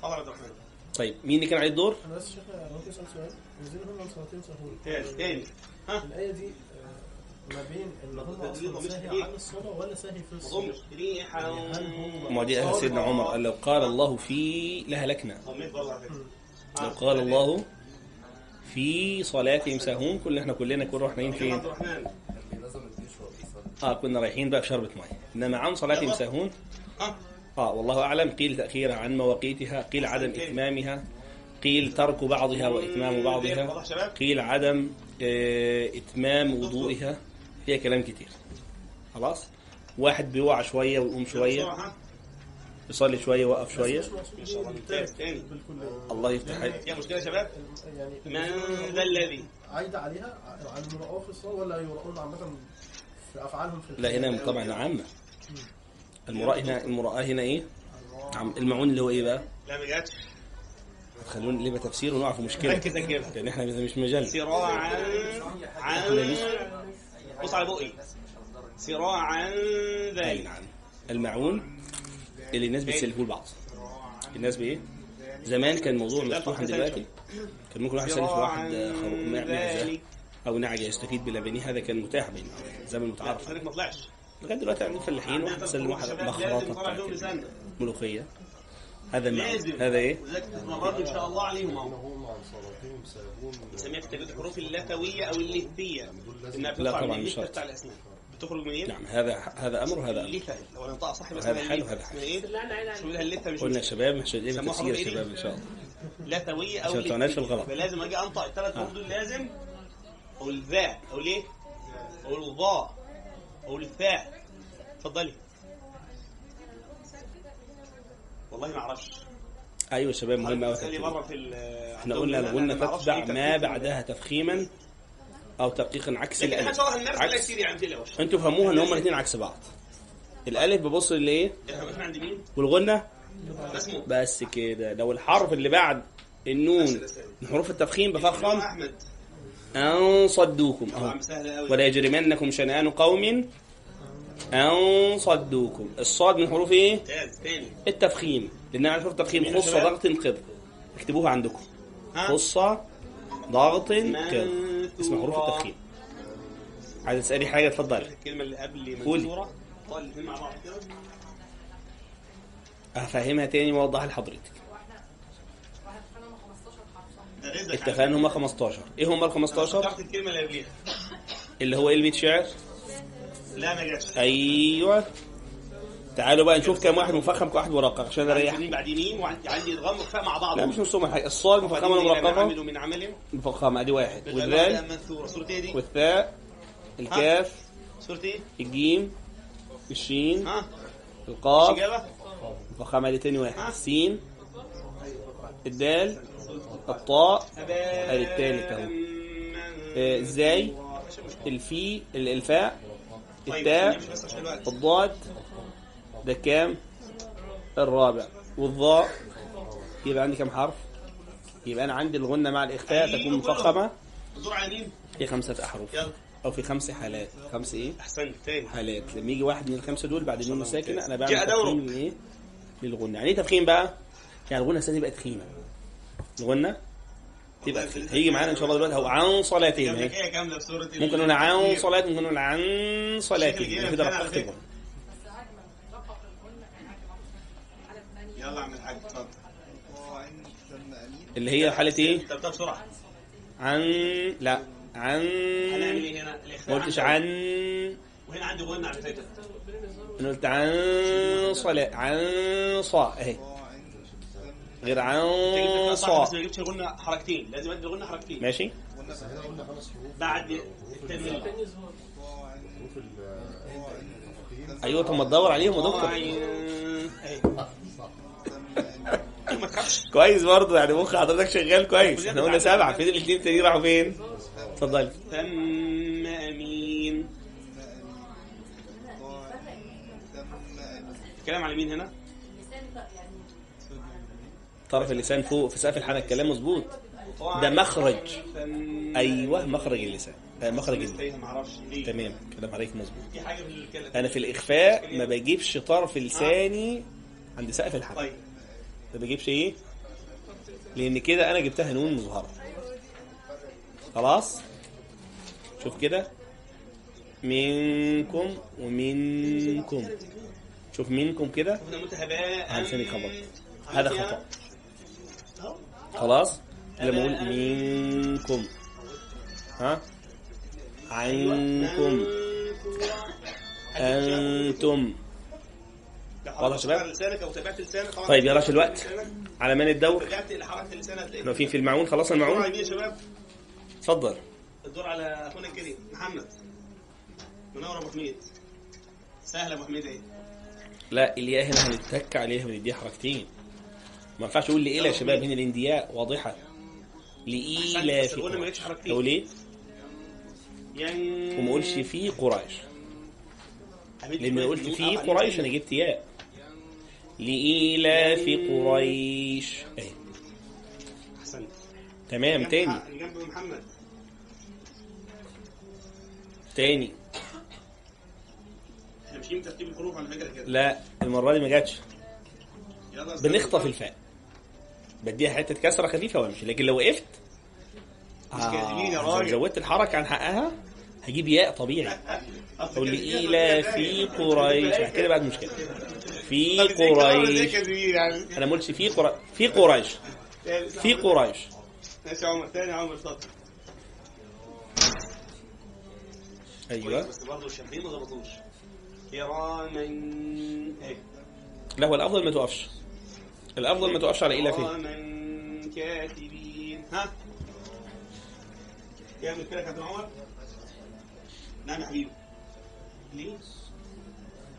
طيب مين اللي كان عليه الدور؟ أنا بس شيخ ممكن أسأل سؤال؟ نزلوا هم عن صلاتين سهول تاني تاني. ها؟ الآية دي آه، ما بين إن هم ساهي؟ عن الصلاة ولا ساهي في ما الصلاه ريحا هل هو ما دي أهل سيدنا عمر قال لو قال الله في لهلكنا. لو. قال الله في صلاتهم ساهون كل إحنا كلنا كنا رايحين فين؟ آه كنا رايحين بقى في شربة ميه إنما عن صلاتهم ساهون ها آه. والله أعلم. قيل تاخيرها عن مواقيتها قيل عدم إتمامها قيل ترك بعضها وإتمام بعضها واضح يا شباب؟ قيل عدم آه، إتمام وضوئها. فيها كلام كتير. خلاص؟ واحد بيوقع شوية ويقوم ها؟ يصلي شوية إن شاء الله يفتح عليك. فيها مشكله يا شباب؟ يعني من ذا الذي؟ عايده عليها؟ على المراءه في الصلاه ولا يراؤون عامة في أفعالهم في لا هنا طبعا عامة. المراء هنا المراءة هنا إيه؟ عم المعون اللي هو إيه بقى؟ لا ما جاتش. خلونا نبقى تفسير ونقع في مشكلة. ركز اجيبها لأن إحنا مش مجال. سراعا عن بص على بقي. سراعا أي ذلك نعم. المعون اللي الناس بتسلفه لبعض. الناس بإيه؟ زمان كان الموضوع مفتوح عن دلوقتي. كان ممكن واحد يسلف واحد معزه أو نعجه يستفيد بلبنه هذا كان متاح بين زمن متعارف. ما طلعش. لغاية دلوقتي عندنا فلاحين واحد يسلم واحد مخرطه ملوخية. هذا لازم. هذا إيه؟ تتمرنوا إن شاء الله عليهم أهو. هم عن صلاتهم في التجويد الحروف اللثويه أو اللثيه إنها لا بتطلع من. بتاع الأسنان. بتخرج منين؟ نعم هذا هذا أمر وهذا أمر اللثه لو صح بس هذا اسمها حلو، اللثة. هذا حلو. اسمها إيه؟ لا لا لا شو لها اللثه مش قلنا يا شباب مش سموها تفسير شباب؟ إن شاء الله لثويه أو عشان ما تعناش في. الغلط. فلازم أجي أنطق الثلاث حروف دول لازم أقول الذا أقول إيه؟ أقول الضاء أقول الثاء اتفضلي والله ما أعرفش أيوه يا شباب مهم قوي ال- إحنا قلنا أعرفش تتبع ما بعدها تفخيما أو تدقيقا عكس لكن الألف. هنمارس ولا عكس. يصير يعني تلاوش أنتوا فهموها إن هما الاثنين عكس بعض. الألف ببص لايه إحنا عند مين؟ اسمه بس كده. لو الحرف اللي بعد النون. من حروف التفخيم بفخم. أحمد. ان صدوكم طبعا أهو. سهلة قوي ولا يجرمنكم شنآن قوم. ان صدوكم الصاد من حروف إيه؟ ممتاز. تاني التفخيم. لأن حروف التفخيم. مين يا خص شباب؟ ضغط قض اكتبوها عندكم. ها؟ خص ضغط قض اسم حروف. التفخيم عايز تسالي حاجة؟ اتفضلي الكلمة اللي قبل قولي. منصوره طال الاثنين مع بعض كده. هفهمها تاني وأوضحها لحضرتك. اتفقنا هما 15 إيه هما ال 15 اخترت الكلمة اللي قبليها. اللي هو إيه؟ البيت شعر؟ لا ما جاتش. أيوه. تعالوا بقى نشوف كام واحد مفخم كم واحد مرقق عشان اريح يمين بعد يمين وعندي عندي ادغام وخفاء مع بعض لا مش مفهوم حاجة. الصاد مفخمه ولا مرققه من عمل مفخمه أدي واحد. والذال إيه دي؟ والثاء؟ الكاف؟ سوره إيه؟ الجيم؟ الشين؟ ها؟ القاف؟ مفخمه أدي تاني؟ واحد. السين؟ الدال؟ الطاء؟ أدي التالت أهو. آه، إزاي؟ الفي ال- الفاء؟ التاء؟ الضاد؟ ده كام؟ الرابع. والضاء يبقى عندي كام حرف؟ يبقى أنا عندي الغنة مع الاخفاء تكون مفخمة؟ في خمسة أحرف. أو في خمس حالات. خمس إيه؟ احسنت تاني. حالات. لما يجي واحد من الخمسة دول بعد النون الساكنه أنا بعمل. تفخيم لإيه؟ للغنة. يعني إيه تفخيم بقى؟ يعني الغنة السنة تبقى تخينه الغنة تبقى تخينه هيجي معانا إن شاء الله دلوقتي هو عن صلاتين ممكن نقول عن صلاه ممكن نقول عن صلاتين بتاعنا على رققت فكرة. الغنه يلا يا عم الحاج اتفضل. اللي هي حالة إيه؟ طب طب بسرعة. عن لا عن هنعمل إيه هنا؟ ما قلتش. عن. وهنا عندي غنى على فكره أنا قلت عن صلاة عن صا اهي غير عن صح بس صا ما جبتش الغنى حركتين. لازم ادي الغنى حركتين. ماشي. بعد التنوين أيوه طب ما تدور عليهم يا دكتور. ما تخافش. كويس برضه يعني مخ حضرتك شغال كويس. إحنا قلنا سبعة فين الاثنين التانيين راحوا فين؟ اتفضلي. تم أمين. الكلام على مين هنا؟ طرف اللسان فوق في سقف الحنك. الكلام مظبوط. ده مخرج. أيوه مخرج اللسان. آه مخرج اللسان. تمام كلام عليك مظبوط. أنا في الإخفاء ما بجيبش طرف لساني عند سقف الحنك. طيب. ما بجيبش إيه؟ لأن كده أنا جبتها نون مظهرة. خلاص؟ شوف كده. منكم ومنكم. شوف منكم كده. لساني خبط هذا خطأ. خلاص؟ لما أقول منكم. ها؟ عنكم. أنتم. واضح يا شباب؟ لسانك أو تابعت لسانك؟ طيب يلا عشان الوقت على من الدور. رجعت إلى حركه لسانك. إحنا واقفين في المعون خلصنا المعون مين يا شباب؟ اتفضل. الدور على أخونا الكريم محمد. منور أبو حميد. سهل أبو حميد إيه؟ لا الياء هنا هنتك عليها ونديها حركتين. ما ينفعش أقول لإيه يا شباب هنا الإندياء واضحة. بس في قلنا ما جتش حركتين. أقول إيه؟ يعني وما أقولش في قريش. لما قلت في قريش أنا جبت ياء. لإيلاف قريش. اهي احسنت تمام تاني. جنب محمد. تاني. إحنا بترتيب الحروف على فكرة كده. لا المرة دي ما جاتش. بنخطف. الفاء. بديها حتة كسرة خفيفة وامشي. لكن لو وقفت آه، زودت الحركة عن حقها هجيب ياء طبيعي. أقول لي إلى كده في قريش. كده كده بعد مشكله في ولا إزاي قريش. يعني. أنا ما قلتش في قريش في قريش. في قريش. ماشي يا عمر تاني يا عمر اتفضل أيوه. بس برضه الشمالين ما ظبطوش. كراما إيه؟ لا هو الأفضل ما توقفش الأفضل ما توقفش على إلى فيه. كراما كاتبين. ها؟ كامل كده يا كابتن عمر؟ نعم يا حبيبي. ليه؟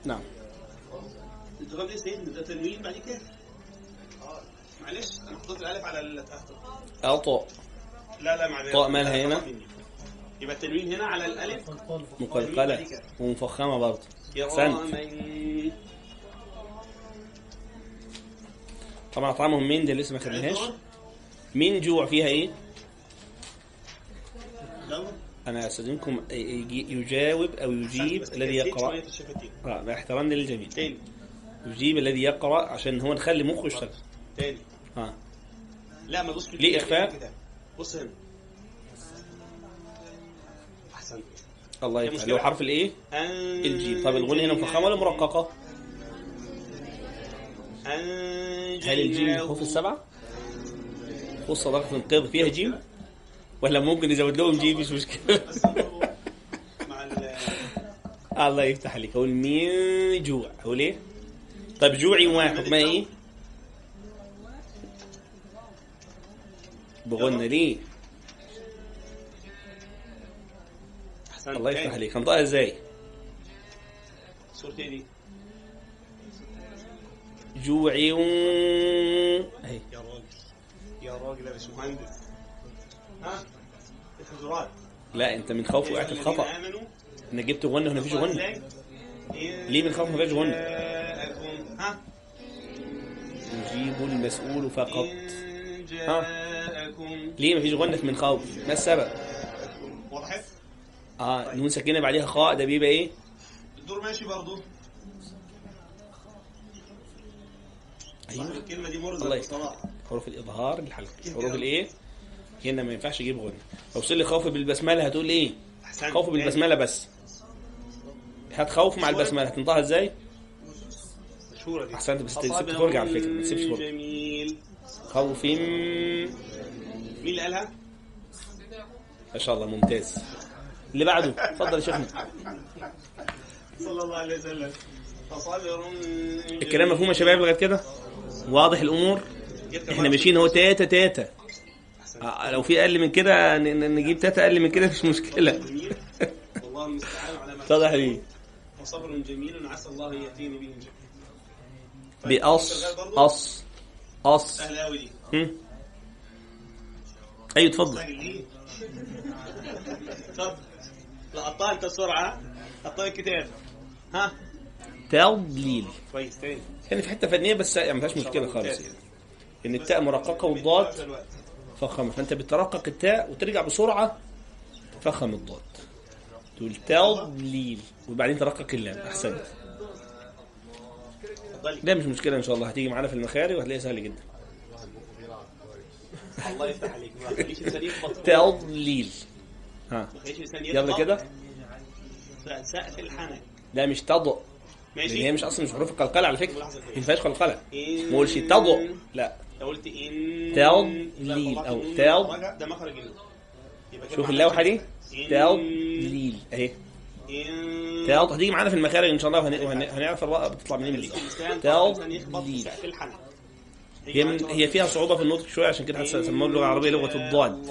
نعم. انت غلط إيه سيدنا ده تنوين بعد كده. معلش أنا حطيت الألف على ال اطاء لا لا معلش طاء مالها هنا؟ يبقى التنوين هنا على الألف. مقلقلة ومفخمة برضه. احسنت كراما طبعا اطعمهم من دي لسه ما خدناهاش؟ من جوع فيها إيه؟ أنا أستاذنكم يجي- يجاوب أو يجيب الذي يقرأ. آه، مع احترامنا للجميع. تاني. يجيب الذي يقرأ عشان هو نخلي مخه يشتغل. تاني. ها لا ما تبص في ليه إخفاء؟ بص هنا. احسنت الله يفتح. مشكلة. لو حرف الإيه؟ الجيم. طب الغنى هنا مفخمة ولا مرققة؟ أنجيناه. هل الجيم الحروف السبعه خص صداقة القيض فيها جيم؟ ولا ممكن نزود لهم جيم؟ مش ال الله يفتح عليك. أقول من جوع أقول إيه؟ طيب جوعي واحد. حكمها إيه بغنى ليه الله يفتح. عليك هنطقها إزاي دي جوعي اهي يا راجل. يا راجل يا باشمهندس ها؟ الحجرات لا أنت من خوف وقعت الخطا إنك جبت غنى هنا مفيش غنى إزاي؟ ليه من خوف مفيش غنى جاءكم. ها؟ يجيب المسؤول فقط. جاءكم. ليه مفيش غنى في من خوف ما السبب؟ وضحت آه نون ساكنة بعديها خاء ده بيبقى إيه؟ الدور ماشي برضه. أيوه. الكلمة دي يفتح بصراحة حروف الإظهار الحلق حروف الإيه؟ هنا ما ينفعش أجيب غنى لو وصل لي خوف بالبسملة هتقول إيه؟ خوف بالبسملة بس. هات خوف مع البسملة. هتنطقها إزاي؟ أحسنت بس تسيب فرجة على فكرة ما تسيبش فرجة جميل. خوف مين اللي قالها؟ ما شاء الله ممتاز. اللي بعده اتفضل يا شيخنا. صلى الله عليه وسلم. فصابر الكلام مفهوم يا شباب لغاية كده؟ واضح الأمور؟ إحنا ماشيين أهو تاتا تاتا. آه، لو في أقل من كده نجيب تاتا أقل من كده مش مشكلة. جميل. والله المستعان وصبر جميل عسى الله أن يأتيني به جميل. بأص أص أص؟ أيوه اتفضل اتفضل لا أنت بسرعة قطع الكتاب ها؟ تضليل كويس تاني. يعني في حتة فنية بس يعني ما فيهاش مشكلة خالص يعني. إن التاء مرققة والضاد فخمه فأنت بترقق التاء وترجع بسرعة تفخم الضاد. تقول تضليل وبعدين ترقق اللام أحسنت. لا مش مشكلة إن شاء الله. هتيجي معانا في المخارج وهتلاقيها سهل جدا. الله يفتح عليك. ما تضليل ها. يلا كده. سقف الحنك. لا مش تضع لأن هي ماشي مش أصلا مش حروف القلقلة على فكرة. ما فيهاش قلقلة. ما قولش تضع لا. قلت إن تضليل طلعت تض- ده مخرج شوف اللوحة دي. تضليل أهي. تض هتيجي معانا في المخارج إن شاء الله وهن- وهن- هنعرف الراء بتطلع منين سقف الحنك هي من هي فيها صعوبة في النطق شوية عشان كده سموها باللغة العربية لغة الضاد.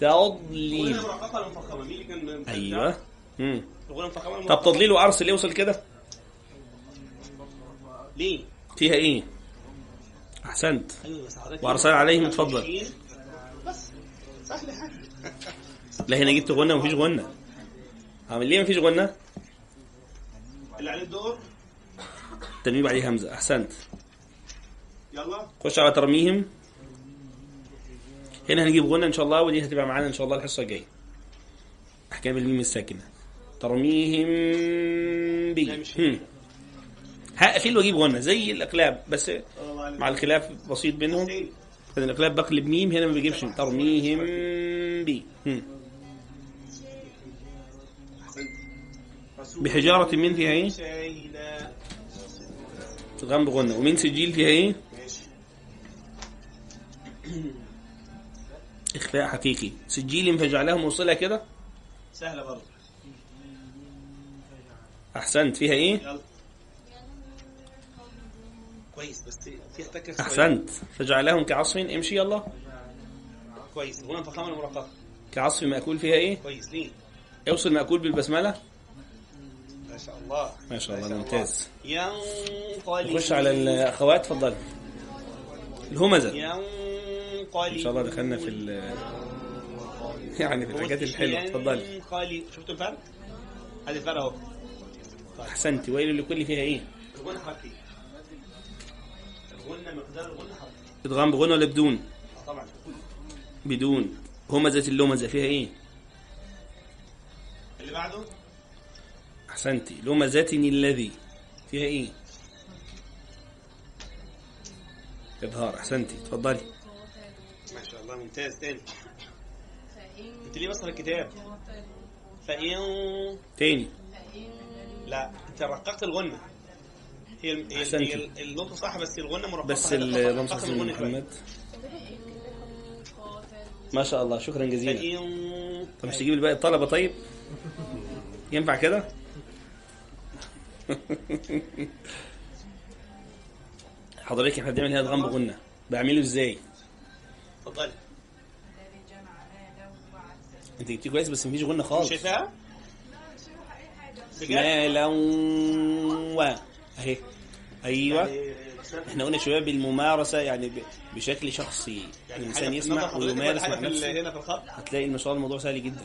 تضليل أيوه. مم. الغنى مفخمة ولا طب؟ تضليل وارسل يوصل كده؟ ليه؟ فيها إيه؟ أحسنت. حضرتك وأرسل عليهم اتفضل. بس سهل حاجة. لا هنا جبت غنى ومفيش غنى عامل ليه مفيش غنى؟ اللي عليه الدور. تنويب عليه همزة. أحسنت. يلا. خش على ترميهم. هنا هنجيب غنى إن شاء الله ودي هتبقى معانا إن شاء الله الحصة الجاية. أحكام الميم الساكنة. ترميهم بي. هقفل وأجيب غنى زي الاقلاب بس مع الخلاف بسيط بينهم. الاقلاب بقلب ميم هنا ما بيجيبش. ترميهم بي. هم. بحجارة من فيها إيه؟ تغم بغنى ومن سجيل فيها إيه؟ اخفاء حقيقي. سجيل فجعله موصلة كده؟ سهلة برضه. أحسنت. فيها إيه؟ يلا. كويس. بس فيها تكة شوية. أحسنت. فجعلهم كعصف. امشي يلا. كويس. هنا فخامة ولا مرققة كعصف مأكول فيها إيه؟ كويس. ليه؟ اوصل مأكول بالبسملة. شاء الله. ما شاء الله ممتاز. ينقلب. نخش على الأخوات اتفضل الهمزة. ينقلب. إن شاء الله دخلنا في ال يعني في الحاجات الحلوة. اتفضل شفتوا الفرق؟ هذه الفرق أهو. أحسنت. ويل لكل فيها إيه؟ الغنى حركي الغنى مقدار الغنى حركي ادغام بغنى ولا بدون؟ آه طبعا. بدون. همزة اللمزة فيها إيه؟ اللي بعده؟ أحسنتي. لمزتني الذي. فيها إيه؟ إظهار. أحسنتي. اتفضلي ما شاء الله ممتاز. تاني. انت ليه بصر الكتاب. فإن تاني. لا أنت رققت الغنى هي أحسنتي. النطق صح بس الغنى مرققة بس شوية. محمد. ما شاء الله. شكرا جزيلا. طب مش تجيب الباقي الطلبة طيب؟ ينفع كده؟ حضرتك إحنا بنعمل هنا ادغام بغنة بعمله إزاي؟ اتفضلي. أنت جبتيه كويس بس مفيش غنة خالص. شايفاها؟ بجد؟ ما لو أهي. أيوه. يعني إحنا قلنا شوية بالممارسة يعني بشكل شخصي. يعني الإنسان يسمع ويمارس مع نفسه. هنا في الخط؟ هتلاقي إن شاء الله الموضوع سهل جدا.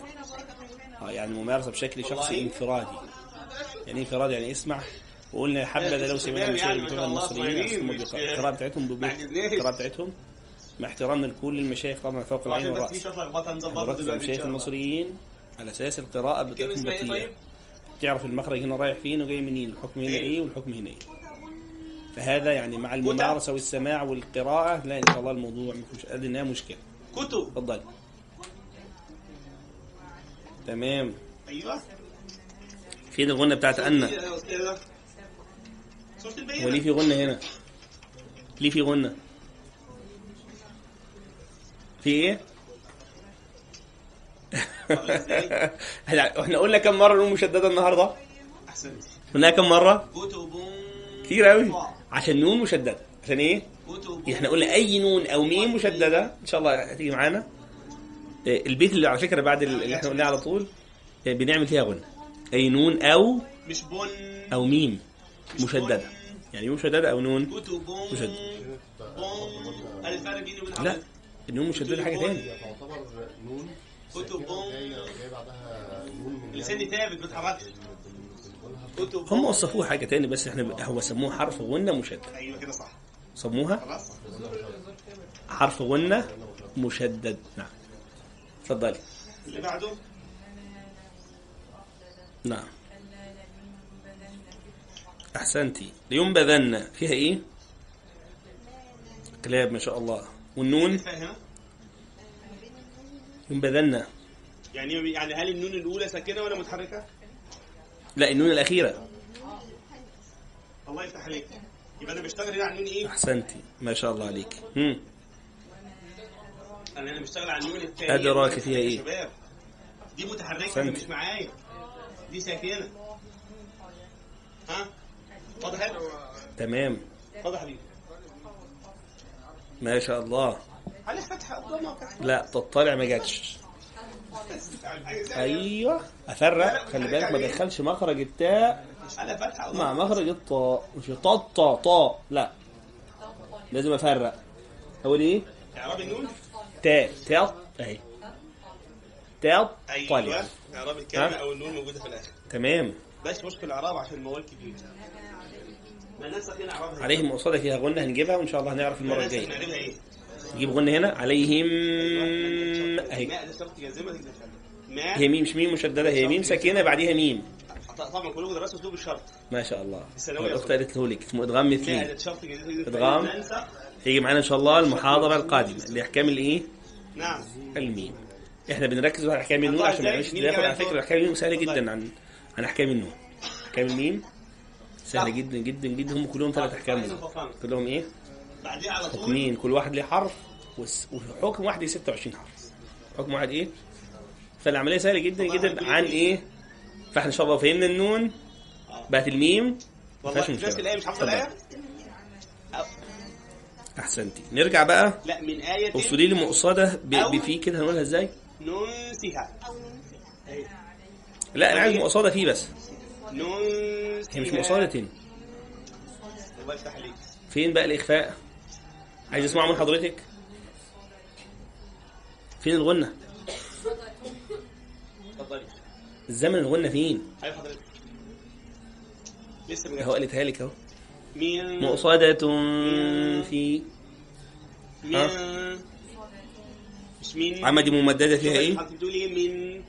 آه يعني الممارسه بشكل شخصي انفرادي. يعني إيه انفرادي يعني اسمع. وقلنا يا حبذا لو سمعنا يعني ما بتوع شاء الله المصريين القراءة بتاعتهم ما. القراءة بتاعتهم مع احترامنا لكل المشايخ طبعا فوق العين إن المشايخ المصريين على أساس القراءة كلمة بتاعتهم بطيئة. طيب؟ تعرف المخرج هنا رايح فين وجاي منين؟ الحكم هنا إيه؟ إيه والحكم هنا إيه. فهذا يعني مع الممارسة والسماع والقراءة لا إن شاء الله الموضوع مش أدنى مشكلة. كتب. اتفضل. تمام. أيوه. فين الغنة بتاعت ان يا أستاذة. سورة البينة هو ليه في غنة هنا؟ ليه في غنة؟ في إيه؟ إحنا قلنا كم مرة نون مشددة النهارده؟ أحسنت. قلناها كم كتب كتير قوي عشان نون مشددة. عشان إيه؟ إحنا قلنا أي نون أو ميم مشددة إن شاء الله هتيجي معانا. إيه، البيت اللي على فكرة بعد اللي إحنا قلناه على طول إيه، بنعمل فيها غنة. اي نون أو مش بن أو ميم. مشددة. يعني ميم مشددة أو نون كتب مشدد. بن الفرق بيني وبين لا؟ النون مشددة حاجة تاني تعتبر نون كتب جاية جاية بعدها نون من لساني ثابت ما اتحركش هم وصفوه حاجة تاني بس إحنا هو سموه حرف غنة مشدد أيوه كده صح. سموها خلاص. حرف غنة مشدد نعم. اتفضلي اللي بعده. نعم. أحسنتي. لينبذن. فيها إيه؟ كلاب ما شاء الله. والنون؟ ينبذن. يعني يعني هل النون الأولى ساكنة ولا متحركة؟ لا النون الأخيرة. الله يفتح عليك. يبقى أنا بشتغل هنا على النون إيه؟ أحسنتي. ما شاء الله عليك. هم. أنا أنا بشتغل على النون الثانية أدراك فيها إيه؟ دي أحسنت. مش معايا. دي ساكنه ها؟ واضح تمام. واضح حبيبي ما شاء الله. فتحه قدامك لا تطلع ما جاتش. أيوه. أفرق. خلي بالك ما دخلش مخرج التاء. على مع مخرج الطاء مش طا طا طا. لا. لازم أفرق. أقول إيه؟ إعراب النون. تاء. تاء. أهي. تاء. طالع. اعراب الكلمة؟ أو النون موجودة في الآخر. تمام. بس مشكل الإعراب عشان الموال كبير. ما ننسى هنا. اعرابها عليهم قصادها فيها غنة هنجيبها وإن شاء الله هنعرف المرة ما ننسى الجاية. نعرفها إيه؟ نجيب غنة هنا. عليهم أهي. ماء ده شرط جازمه تقدر تفهم ماء هي ميم مش ميم مشددة هي ميم ساكنة بعديها ميم. طبعا كلكم درستوا اسلوب الشرط. ما شاء الله. الأخت قالت له لك اسمه ادغام مثلي. ننسى. هيجي معانا إن شاء الله المحاضرة القادمة لاحكام الإيه؟ نعم. الميم. إحنا بنركز على احكام النون عشان ما نعملش مين تداخل على فكرة فوق؟ احكام الميم سهلة. جدا عن عن احكام النون احكام الميم سهلة. جدا جدا جدا. هم كلهم ثلاث أحكام. كلهم إيه؟ بعديها على طول. حكمين كل واحد ليه حرف وحكم واحد ليه 26 حرف. حكم واحد إيه؟ فالعملية سهلة جدا جدا عن إيه؟ فإحنا إن شاء الله فهمنا النون. بقت الميم. والله نفس الايه مش حافظ. الآية؟ أحسنتي. نرجع بقى. لا من آية أصولي لي مقصده بفي كده هنقولها إزاي؟ ننسها. لا أنا عايز مقصدة فيه بس. ننسها هي مش مقصدة. الله يفتح عليك فين بقى الإخفاء؟ عايز أسمع من حضرتك؟ فين الغنة؟ اتفضلي الزمن الغنة فين؟ حبيب حضرتك. لسه أهو بجد قالتها لك أهو. مين؟ مقصدة في مش مين عمدي ممددة فيها إيه؟ حضرتك بتقولي إيه مين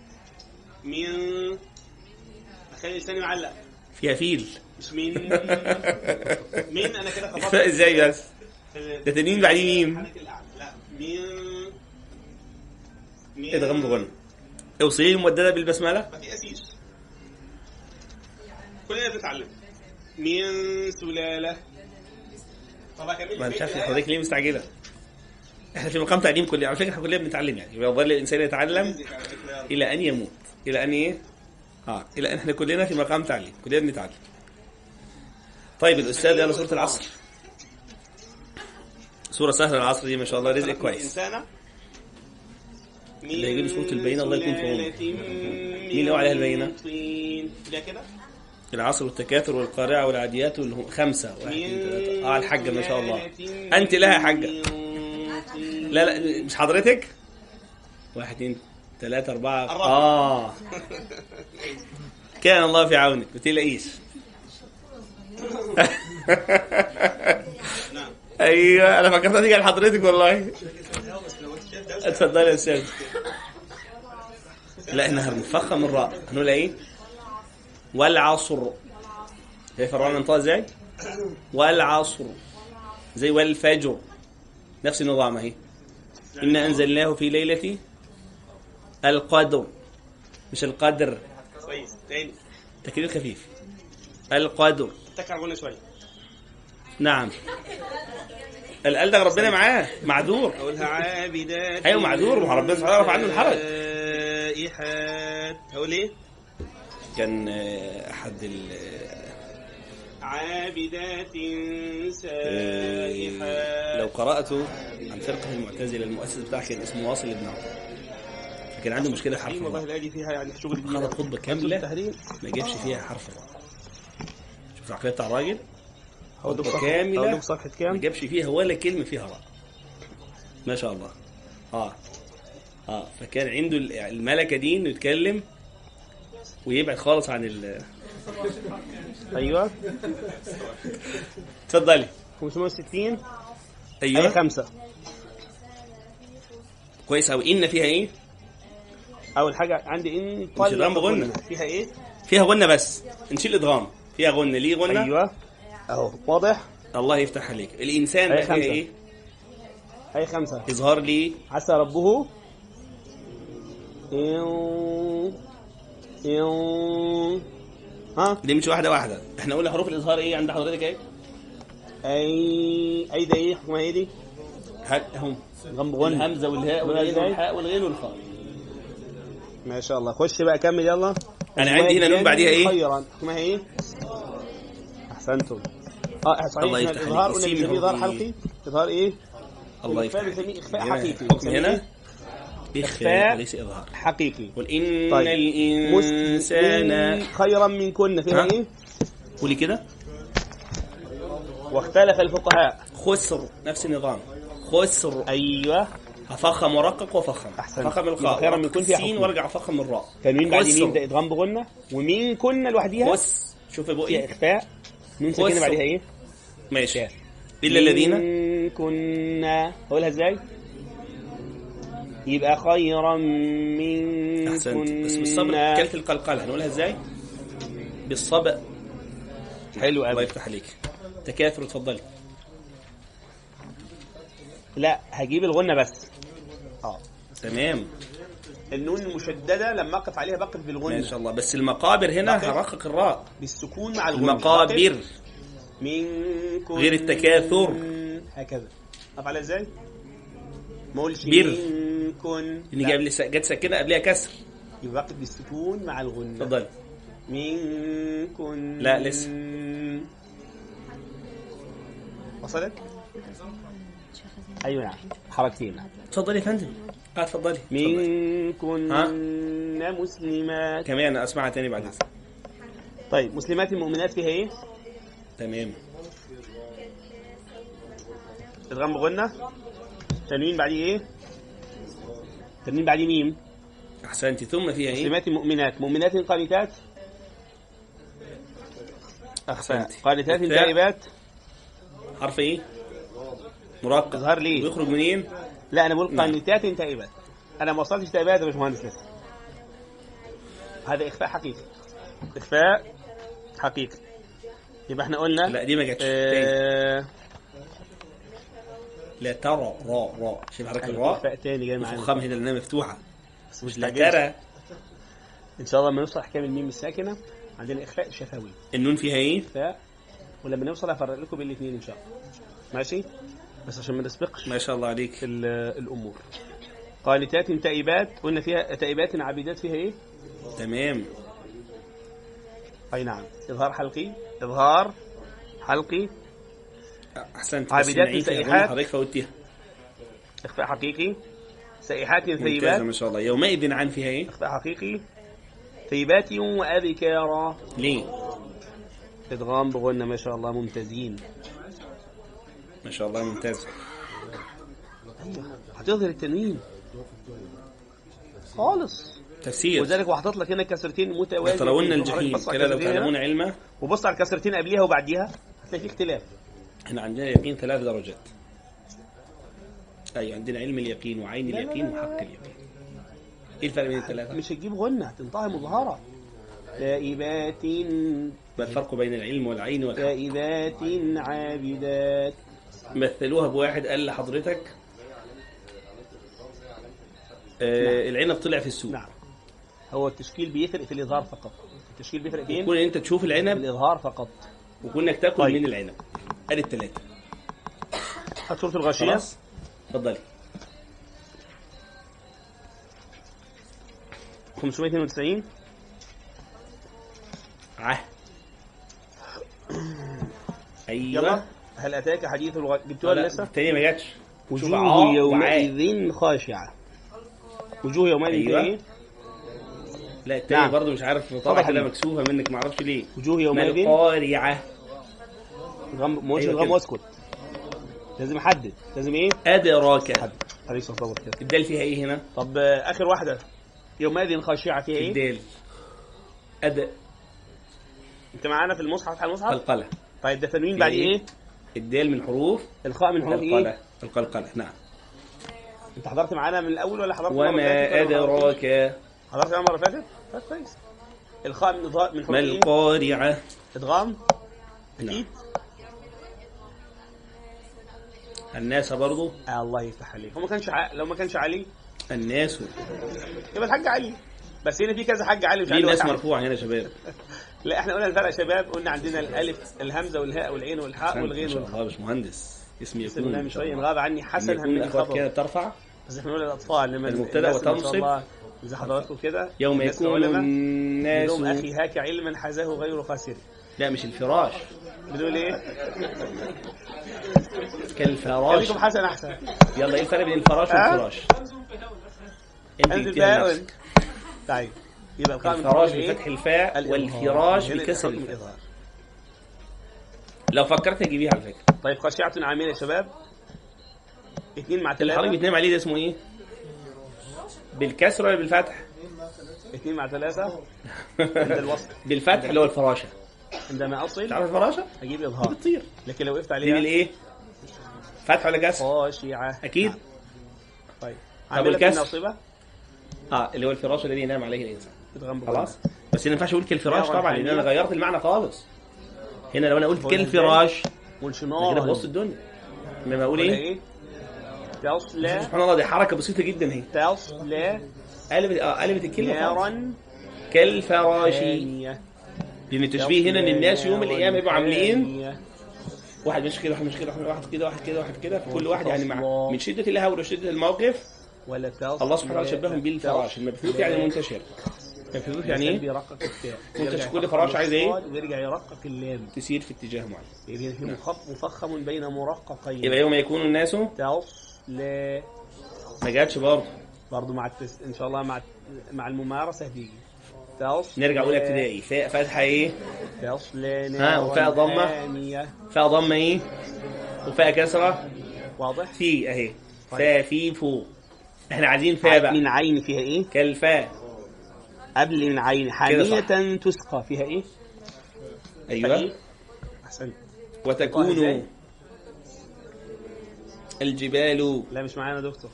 مين أخلي لساني معلق. فيها فيل. مش مين مين أنا كده خبطت. إزاي بس؟ ده تنين بعدين ميم. لا مين مين ادغام بغنة اوصلي لي ممددة بالبسملة؟ ما في اسيس كلنا بنتعلم من سلالة. طب أكمل. ما انت عارف حضرتك ليه مستعجلة؟ إحنا في مقام تعليم كلي على فكرة إحنا كلنا بنتعلم يعني. يظل الإنسان يتعلم؟ إلى أن يموت. إلى أن إيه؟ آه. إلى أن إحنا كلنا في مقام تعليم. كلنا بنتعلم. طيب الأستاذ يلا سورة العصر. سورة سهلة العصر دي ما شاء الله رزق كويس. اللي يجيب سورة البينة الله يكون في عونه. مين اللي هو عليها البينة؟ لا كده العصر والتكاثر والقارعة والعاديات واللي هم خمسة. واحد اثنين ثلاثة آه الحاجة ما شاء الله. أنت لها يا حاجة. لا لا مش حضرتك؟ واحد اثنين ثلاثة أربعة. آه. كان الله في عونك ما تلاقيش أيوه أنا فكرت تيجي لحضرتك والله. اتفضلي يا أستاذ. لا إحنا هنفخم الراء هنقول إيه؟ والعصر. شايف الراء منطقه إزاي؟ والعصر. زي والفجر. نفس النظام أهي. إنا أنزلناه في ليلة القدر. مش القدر. كويس تاني. تكرير خفيف. القدر. تكر شوية. نعم. القال ده ربنا معاه. معذور. أقولها عابدات أيوه معذور. هو ربنا سبحانه يعرف عنه الحرج. سائحات أقول إيه؟ كان آه، أحد عابدات سائحات لو قرأت عن فرقة المعتزلة المؤسس بتاعها كان اسمه واصل بن عطا فكان عنده مشكلة في حرف والله الاقي فيها يعني شغل كبير خلط خطبة كاملة ما جابش فيها حرف شوف العقلية بتاع الراجل. خطبة كاملة. لك صفحة ما كام جابش فيها ولا كلمة فيها راء ما شاء الله. آه. آه. فكان عنده ال- الملكة دي إنه يتكلم ويبعد خالص عن ال أيوه. اتفضلي 560 اي أيوه. خمسة. كويس قوي إن فيها إيه؟ أول حاجة عندي إن الرمل غنى. فيها إيه؟ فيها غنة بس. نشيل إدغام. فيها غنة. ليه غنة؟ أيوه. أهو. واضح؟ الله يفتح عليك. الإنسان أي ده فيها خمسة. إيه؟ أي خمسة. اظهار ليه عسى ربه. إن إن ها؟ دي مش واحدة واحدة. إحنا قلنا حروف الإظهار إيه؟ عند حضرتك إيه؟ أي أي ده إيه؟ حكمها إيه دي؟ ها- هم. غم غن. الهمزه والهاء والغين والحاء والغين والخاء ما شاء الله. خش بقى كمل يلا. أنا عندي هنا نون بعديها إيه؟ خيرا. حكمها إيه؟ أحسنتم. آه صحيح الله يفتح عليك. حكمي. حلقي إظهار إيه؟ الله يفتح هنا؟ حقيقي حكم هنا؟ إخفاء وليس إظهار. حقيقي. قل إن طيب. الإنسان مسلم خيرا من كن فيها ها؟ إيه؟ قولي كده. واختلف الفقهاء. خسر نفس النظام. خسر. أيوه. افخم ورقق وفخم. أحسنت. فخم الخاء خيرا من فيها سين. وارجع افخم الراء. تنوين بعد. مين؟ ده إدغام بغنة؟ ومين كن لوحديها؟ خس. شوف بقى إخفاء. نون ساكنة خسر. بعدها إيه؟ ماشي. إلا الذين؟ إن كنا هقولها إزاي؟ يبقى خيرا من أحسنت. بس بالصبر. كلت القلقلة. هنقولها إزاي؟ بالصبر. حلو الله قوي يفتح عليك. تكاثر. اتفضلي. لا هجيب الغنة بس. آه. تمام. النون المشددة لما أقف عليها بقف ما بالغنة شاء الله. بس المقابر هنا. هرقق الراء. بالسكون مع الغنة. المقابر. بقف. من كن غير التكاثر. هكذا. أقف عليها إزاي؟ ما أقولش بر. كن اللي جاب لي جت سكنه قبلها كسر. يبقى بالسكون مع الغنة. اتفضلي من كن لا، لسه. وصلت؟ أيوه نعم. حركتين. اتفضلي يا فندم. آه اتفضلي اتفضلي. من كن مسلمات. كمان أسمعها تاني بعد اذنك طيب مسلمات المؤمنات فيها إيه؟ تمام. ادغام بغنة؟ تنوين بعديه إيه؟ تنوين بعديه ميم. احسنتي ثم فيها إيه؟ مسلمات المؤمنات مؤمنات قانتات؟ احسنتي قانتات. تائبات حرف إيه؟ مرقق اظهر لي. ويخرج منين لا أنا بقول نعم. قانتات تائبات. أنا ما وصلتش تائبات يا باشمهندس لسه. هذا إخفاء حقيقي. إخفاء حقيقي. يبقى إحنا قلنا لا دي ما جاتش. آه لا ترى را را. حركة أيوة، الراء؟ تاني جاي معانا. وفخام هنا لانها مفتوحة. مش لا. ترى إن شاء الله لما نوصل احكام الميم الساكنة عندنا إخفاء شفوي. النون فيها إيه؟ إخفاء. ولما نوصل هفرق لكم بين الاثنين إن شاء الله. ماشي؟ بس عشان ما نسبقش. ما شاء الله عليك. ال- الأمور. قانتات تائبات قلنا فيها تائبات عابدات فيها إيه؟ تمام. أي نعم. إظهار حلقي. إظهار حلقي. أحسنت نعيد فيها سائحات. حضرتك فوتيها. إخفاء حقيقي؟ سائحات ثيبات؟ ما شاء الله. يومئذ عن فيها إيه؟ إخفاء حقيقي. ثيبات وابكارا ليه؟ إدغام بغنى ما شاء الله ممتازين. ما شاء الله ممتاز. هتظهر التنوين. خالص. تفسير. وذلك وحاطط لك هنا كسرتين متوازيين وحضرتك الجحيم. على كلا لو تعلمون علما. وبص على الكسرتين قبليها وبعديها هتلاقي في اختلاف. إحنا عندنا يقين ثلاث درجات. أي عندنا علم اليقين وعين اليقين وحق اليقين. إيه الفرق بين الثلاثة؟ مش هتجيب غنى هتنطقها مظهره تائبات ما الفرق بين العلم والعين والحق؟ تائبات عابدات. مثلوها بواحد قال لحضرتك آه العنب طلع في السوق. نعم. هو التشكيل بيفرق في الإظهار فقط. التشكيل بيفرق فين؟ كون إن أنت تشوف في العنب الإظهار فقط. وكون انك تاكل طيب. من العنب. أدي الثلاثه هات سورة الغاشية. اتفضلي 592 عه. يلا. أيوه هل أتاك حديث الغ... جبتوها لسه التانية ما جاتش. وجوه. يومئذ خاشعة. وجوه يومئذ أيوة. إيه؟ لا التانية نعم. برضه مش عارف طبعا كده. مكسوفة منك ما أعرفش ليه. وجوه يومئذ؟ القارعة. غم مش أيوة الغم. واسكت. لازم أحدد. لازم إيه؟ أدراك حدد عليك صوت كده. الدال فيها إيه هنا؟ طب آه، آخر واحدة. يومئذ خاشعة فيها إيه؟ الدال أد أنت معانا في المصحف على المصحف؟ قلقلة طيب ده تنوين بعد إيه؟ إيه؟ الدال من حروف. الخاء من حروف إيه؟ القلقلة. القلقلة نعم. أنت حضرت معانا من الأول ولا حضرت وما؟ أدراك. حضرت معانا مره فاتت؟ طيب كويس. الخاء من من حروف ما إيه؟ القارعة. ادغام نعم. أكيد. الناس برضه آه الله يفتح عليك. هو ما كانش ع... لو ما كانش علي. الناس. يبقى الحاج علي. بس هنا في كذا حاج علي مش ناس واحد. مرفوعة هنا يا شباب. لا إحنا قلنا الفرق يا شباب. قلنا عندنا الألف الهمزة والهاء والعين والحاء ما والغين شاء والخاء الله مش مهندس اسمي يكون من شاء شوية. غاب عني. حسن همني خبر كده بترفع بس إحنا نقول الأطفال لما الناس ما شاء وتنصب. زي حضراتكم كده يوم الناس يكون الناس. لهم أخي هاك علما حزاه غير خاسر لا مش الفراش. بنقول إيه؟ كالفراش. خليكم حسن أحسن. يلا إيه الفرق بين الفراش؟ والفراش؟ انزل طيب يبقى الفراش إيه؟ بفتح الفاء. والفراش بكسر الفاء. لو فكرت تجيبيها على فكرة. طيب خاشعة عاملة يا شباب. اثنين مع ثلاثة بتنام عليه ده اسمه إيه؟ بالكسر ولا بالفتح؟ اثنين مع ثلاثة بالفتح اللي هو الفراشة. عندما اصل تعرف الفراشه أجيب إظهار. بتطير. لكن لو وقفت دي عليها بالايه فتح ولا كسر خاشعة. أكيد. نعم. طيب. طب؟ ناصبة آه اللي هو الفراش الذي ينام عليه الإنسان. خلاص. بس ما ينفعش أقول كالفراش يا طبعا لأن أنا. غيرت المعنى خالص. هنا لو أنا قلت أنا كده نار بوظت الدنيا. انما أقول قولها إيه؟ تصلى سبحان الله دي حركة بسيطة جدا اهي تصلى قلبت آه قلبت الكلمة. نارا كالفراش. ثانية. لأن التشبيه هنا إن الناس يوم القيامة يبقوا عاملين. واحد ماشي كده واحد ماشي كده واحد كده واحد كده واحد كده. فكل واحد يعني مع. من شدة الهول وشده الموقف. الله سبحانه وتعالى شبههم بالفراش. المبثوث يعني المنتشر المبثوث يعني إيه؟ يرجع كل فراش عايز إيه؟ ويرجع يرقق اللام. تسير في اتجاه معين. يبقى مخف- مفخم بين مرققين. يبقى يوم يكون الناس تصلى ما جاتش برضه. برضه مع التس... إن شاء الله مع مع الممارسة هتيجي نرجع اولى ابتدائي فاء فتحه إيه؟ تصلى ها، وفاء؟ حامية. فاء ضمة إيه؟ وفاء كسرة واضح في أهي طيب. فاء في فوق إحنا عايزين فاء بقى من عين فيها إيه كالفاء قبل من عين. حامية تسقى فيها إيه أيوه فإيه؟ احسنت وتكون؟ الجبال لا مش معانا دكتور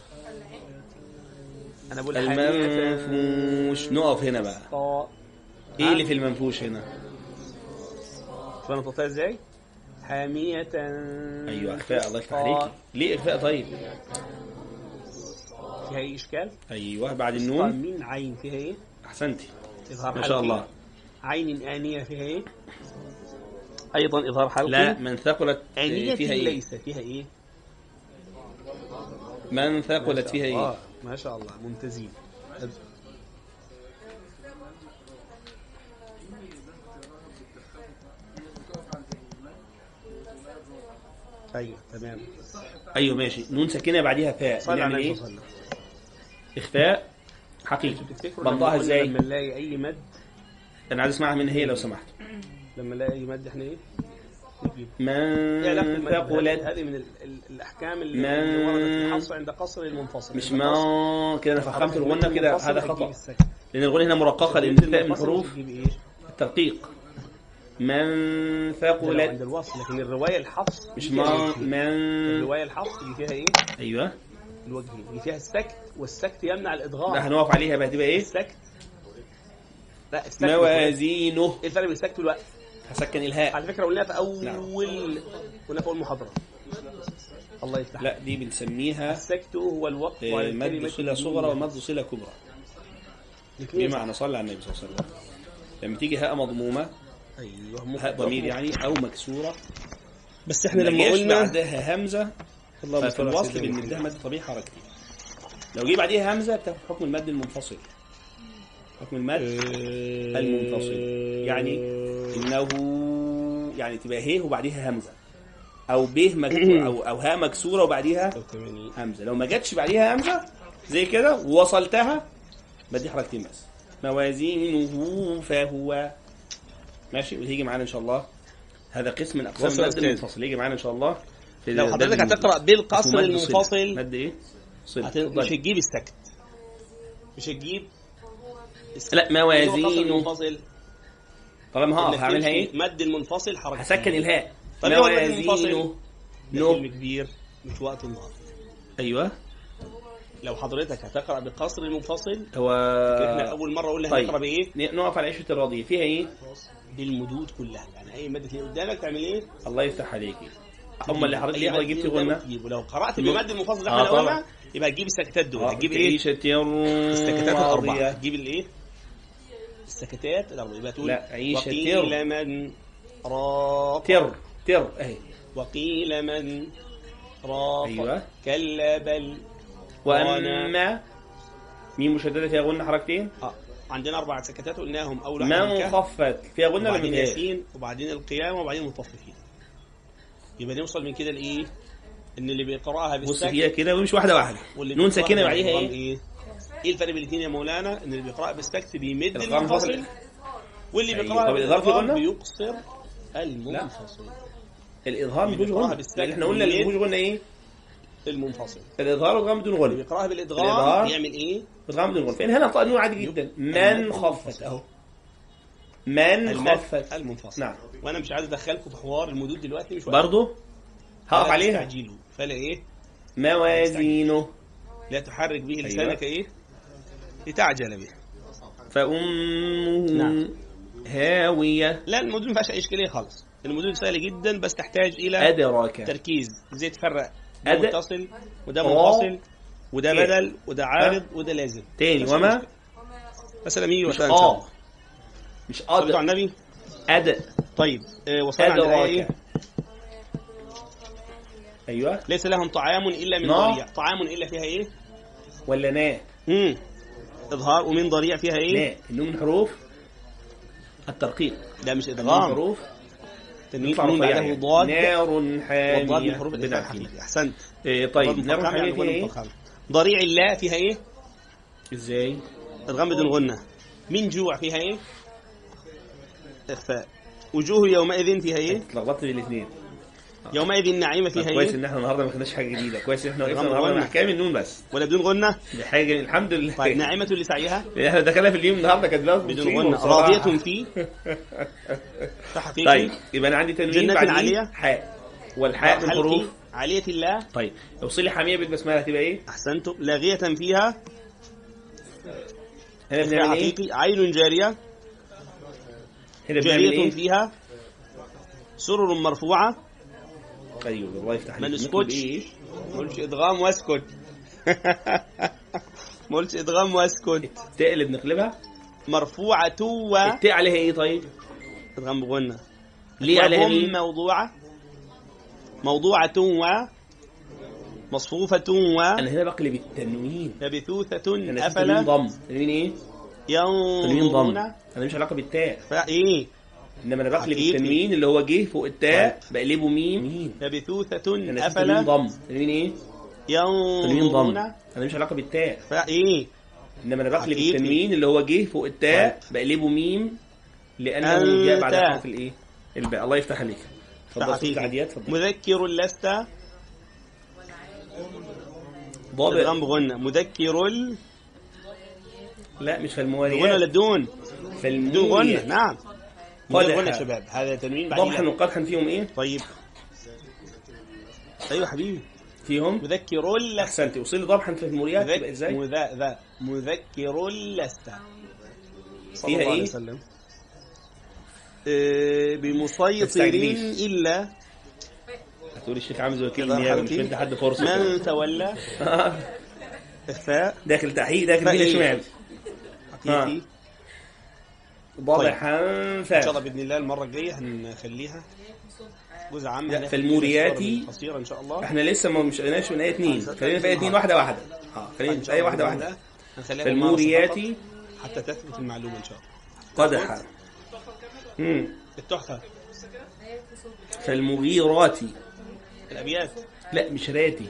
أنا بقول حامية المنفوش. نقف هنا بقى. إيه؟ اللي في المنفوش هنا؟ شوف أنا نطقتها إزاي؟ حامية. أيوه إخفاء. الله يفتح. عليك ليه إخفاء طيب؟ فيها اي إشكال؟ أيوه بعد النون من عين. فيها إيه؟ أحسنتي. ما شاء. الله. عين آنية فيها إيه؟ أيضا إظهار حلقي. لا من ثقلت آنية فيها إيه؟ ليس فيها إيه؟ من ثقلت فيها إيه؟ ما شاء الله ممتازين. أيوه تمام. أيوه ماشي. نون ساكنة بعديها فاء. بنعمل على إيه. إخفاء حقيقي. بنطقها إزاي؟ لما نلاقي أي مد أنا عايز أسمعها من هي لو سمحت. لما نلاقي أي مد إحنا إيه؟ من ثقلت هذه من ال- ال- الأحكام اللي وردت في الحصر عند قصر المنفصل مش ما كده أنا فخمت الغنة كده هذا خطأ. لأن الغنة هنا مرققة لأن الفاء من حروف؟ الترقيق من لو عند ثقلت الوصل لكن الرواية الحفص مش ما الوجهين. من الرواية الحفص اللي فيها إيه؟ أيوه الوجهين اللي فيها السكت والسكت يمنع الادغام ده هنقف عليها بقى هتبقى إيه السكت لا السكت موازينه إيه الفرق بين السكت والوقت؟ هسكن الهاء. على فكرة قلناها في أول نعم. قلنا في أول محاضرة. الله يفتح. لا دي بنسميها السكت هو الوقف على آه، مد بدون صغرى ومد صلة كبرى. بمعنى صلى على النبي صلى الله عليه وسلم. لما تيجي هاء مضمومة أيوه هاء ضمير يعني أو مكسورة. بس إحنا ما لما قلنا بعدها اللهم ففي الوصل بنمدها. مد طبيعي حركتين لو جه بعديها همزة بتاخد حكم المد المنفصل. حكم المد المنفصل يعني إنه يعني تبقى هيه وبعديها همزة أو به مكسورة أو أو هاء مكسورة وبعديها همزة لو ما جاتش بعديها همزة زي كده ووصلتها بدي حركتين بس موازينه فهو ماشي وهيجي معانا إن شاء الله هذا قسم من أقسام المد. المنفصل يجي معانا إن شاء الله لو حضرتك. هتقرأ بالقصر المنفصل. مد إيه؟ مش اتفضل. هتجيب السكت مش هتجيب. لا اللي موازينه المنفصل طالما هقف هعملها إيه؟ مد المنفصل حركة هسكن الهاء طب؟ موازينه نو فيلم كبير مش وقت النهارده أيوه لو حضرتك هتقرأ بقصر المنفصل هو إحنا أول مرة قلنا طيب. هنقرأ بإيه؟ نقف على عيشة الراضية فيها إيه؟ بالمدود كلها يعني أي مد تلاقيه قدامك تعمل إيه؟ الله يفتح عليكي اما اللي حضرتك تلاقيه قدامك غنى. ولو قرأت. بمد المنفصل آه، إحنا قلنا. يبقى هتجيب السكتات دول آه، هتجيب إيه؟ عيشة السكتات الأربعة هتجيب الإيه؟ السكتات الاربعه يبقى تقول لا، عيشة وقيل. من راق. تر تر اهي وقيل من راق. أيوة. كلا بل وأما ميم مشددة فيها غنى حركتين آه. عندنا أربع سكتات قلناهم اول واحدة من الكهف خفت فيها غنى ولا وبعدين من ياسين وبعدين القيامة وبعدين المطففين. يبقى نوصل من كده لإيه؟ إن اللي بيقرأها بص بالسكت هي كده ويمشي واحدة واحدة. واللي نون بيقرأها ساكنة بعديها بالإدغام إيه؟ إيه الفرق بين الاثنين يا مولانا؟ إن اللي بيقرأ بالسكت بيمد المنفصل فصل. واللي أيوة. بالإدغام غنى؟ بيقصر المنفصل. الإظهار بدون غنى إحنا قلنا اللي غنى إيه؟ المنفصل. الإظهار والغام بدون غنى بيقرأها بالإدغام. بيعمل إيه؟ الغام بدون غنى فإن هنا نون عادي جدا. من خفت. أهو. من خفت. المنفصل. نعم. وأنا مش عايز أدخلكم في حوار المدود دلوقتي مش. برضه هقف عليها. تستعجلوا. فلا إيه؟ موازينه. لا تحرك به أيوة. لسانك إيه؟ لتعجل به. فأمه نعم. هاوية. لا المدود ما فيهاش أي إشكالية خالص. المدود سهلة جدا بس تحتاج إلى أدرك تركيز. إزاي تفرق ده أد- متصل وده منفصل وده كيف؟ بدل وده عارض وده لازم. تاني وما؟ مثلا مين مش الله. مش صليتوا على النبي؟ أد طيب آه، وصلنا عند الآية أدراك. إيه؟ أيوه. ليس لهم طعام إلا من. ضريع. طعام إلا فيها إيه؟ ولا نا امم إظهار ومن ضريع فيها إيه؟ نا النون من حروف الترقيق. ده مش من ادغام حروف تنوين يطلع نون بعده. ضاد نار والضاد حامية من حروف الإدغام. الحقيقي أحسنت. إيه طيب نار حامية فيها إيه؟ ضريع الله فيها إيه؟ إزاي؟ ادغام بدون غنة من جوع فيها إيه؟ إخفاء. وجوه يومئذ فيها إيه؟ اتلخبطت بين الاثنين. يومئذ نعيمة طب فيها كويس إيه؟ إن إحنا النهارده ما خدناش حاجة جديدة. كويس إن إحنا غمض النهارده. مع احكام النون بس. ولا بدون غنة دي حاجة. الحمد لله. طيب ناعمة لسعيها؟ إحنا دخلنا في اليوم النهارده كانت بدون بصراحة. راضية فيه؟ طيب يبقى أنا عندي تنوين جنة عالية. حاء. والحاء من حروف. عالية الله. طيب اوصل لي حاميه بالبسمله هتبقى إيه؟ أحسنتم. لاغية فيها؟ هنا بنعمل إيه؟ عين جارية. هنا بنعمل جارية إيه؟ فيها؟ سرر مرفوعة. أيوه الله يفتح ما عليك نسكتش. نطلب إيه؟ ما قلتش إدغام واسكت ما قلتش إدغام واسكت التاء اللي بنقلبها؟ مرفوعة و التاء عليها إيه طيب؟ إدغام بغنى. ليه عليها مين؟ موضوعة. موضوعة و مصفوفة و أنا هنا بقلب التنوين. مبثوثة اسمه أفلا تنوين ضم. تنوين إيه؟ تنوين ضم. ينظرون أنا مش علاقة بالتاء. فايه إنما أنا بقلب. التنوين اللي هو جه فوق التاء بقلبه ميم. أفلا تنوين ضم. تنوين إيه؟ تنوين ضم. أنا مش علاقة بالتاء. فإيه إنما أنا بقلب. التنوين اللي هو جه فوق التاء بقلبه ميم لأنه جاء بعد. حرف الايه؟ الباء الله يفتح عليك. اتفضل مذكر لست؟ ضابط. ادغام بغنى مذكر ال- لا مش في بغنى المواليات للدون في دون غنى المواليات نعم. قدح. يا شباب هذا تنوين ضبحا بعدين وقدحا فيهم إيه؟ طيب. أيوه حبيبي. فيهم؟ مذكر لست. احسنت وصل ضبحا في الموريات تبقى إزاي؟ مذا ذا مذكر لست. صلى فيها الله عليه إيه؟ وسلم. آه، بمسيطرين. إلا هتقول الشيخ عامل زي وكيل كده النيابه مش. مدي حد فرصة من تولى. إخفاء. داخل تحقيق داخل شمال حقيقي. ضبحا إن شاء الله بإذن الله المرة الجاية هنخليها. جزء عام لا، هناخد فالموريات الصور القصيره إن شاء الله. إحنا لسه ما مش قلناش من آية اتنين. خلينا في آية اتنين واحدة واحدة. آه خلينا في آية واحدة واحدة. هنخليها فالموريات بالمعنى فقط حتى تثبت المعلومة إن شاء الله. قدحا مم. التحفة. فالمغيرات الأبيات. لا مش راتي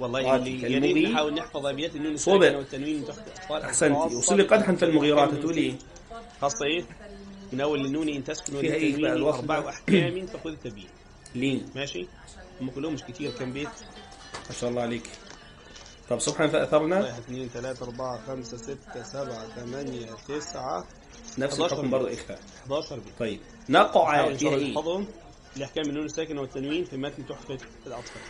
والله يا. ريت نحاول نحفظ أبيات النون والتنوين تحت أحسنتي. وصلي قدحا فالمغيرات هتقولي إيه؟ خاصة إيه؟ من أول النون إن تسكن فيها إيه بقى؟ الوصف أربع ده؟ أحكام فخذ تبين لين. ماشي؟ هم كلهم مش كتير كم بيت؟ ما شاء الله عليك. طب سبحان فاثرنا واحد اثنين ثلاثة أربعة خمسة ستة سبعة ثمانية تسعة نفس 11 الحكم برضه اخفاء 11 بيت. طيب. نقع إن فيها الله إيه؟ نحفظهم. لأحكام النون الساكنة والتنوين في متن تحفة الأطفال.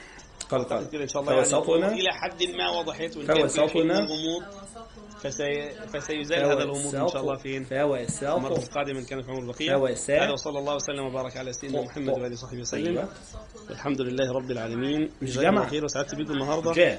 قال قال. كده إن شاء الله يعني إلى حد ما وضحت وإن فسي... فسيزال هذا الغموض إن شاء الله فين المرة فوسط القادمة إن كان في عمر فوسط هذا وصلى الله وسلم وبارك على سيدنا محمد وآله وصحبه وسلم. أيوه. والحمد لله رب العالمين. جزاكم الله. خير وسعدت بيكم النهارده.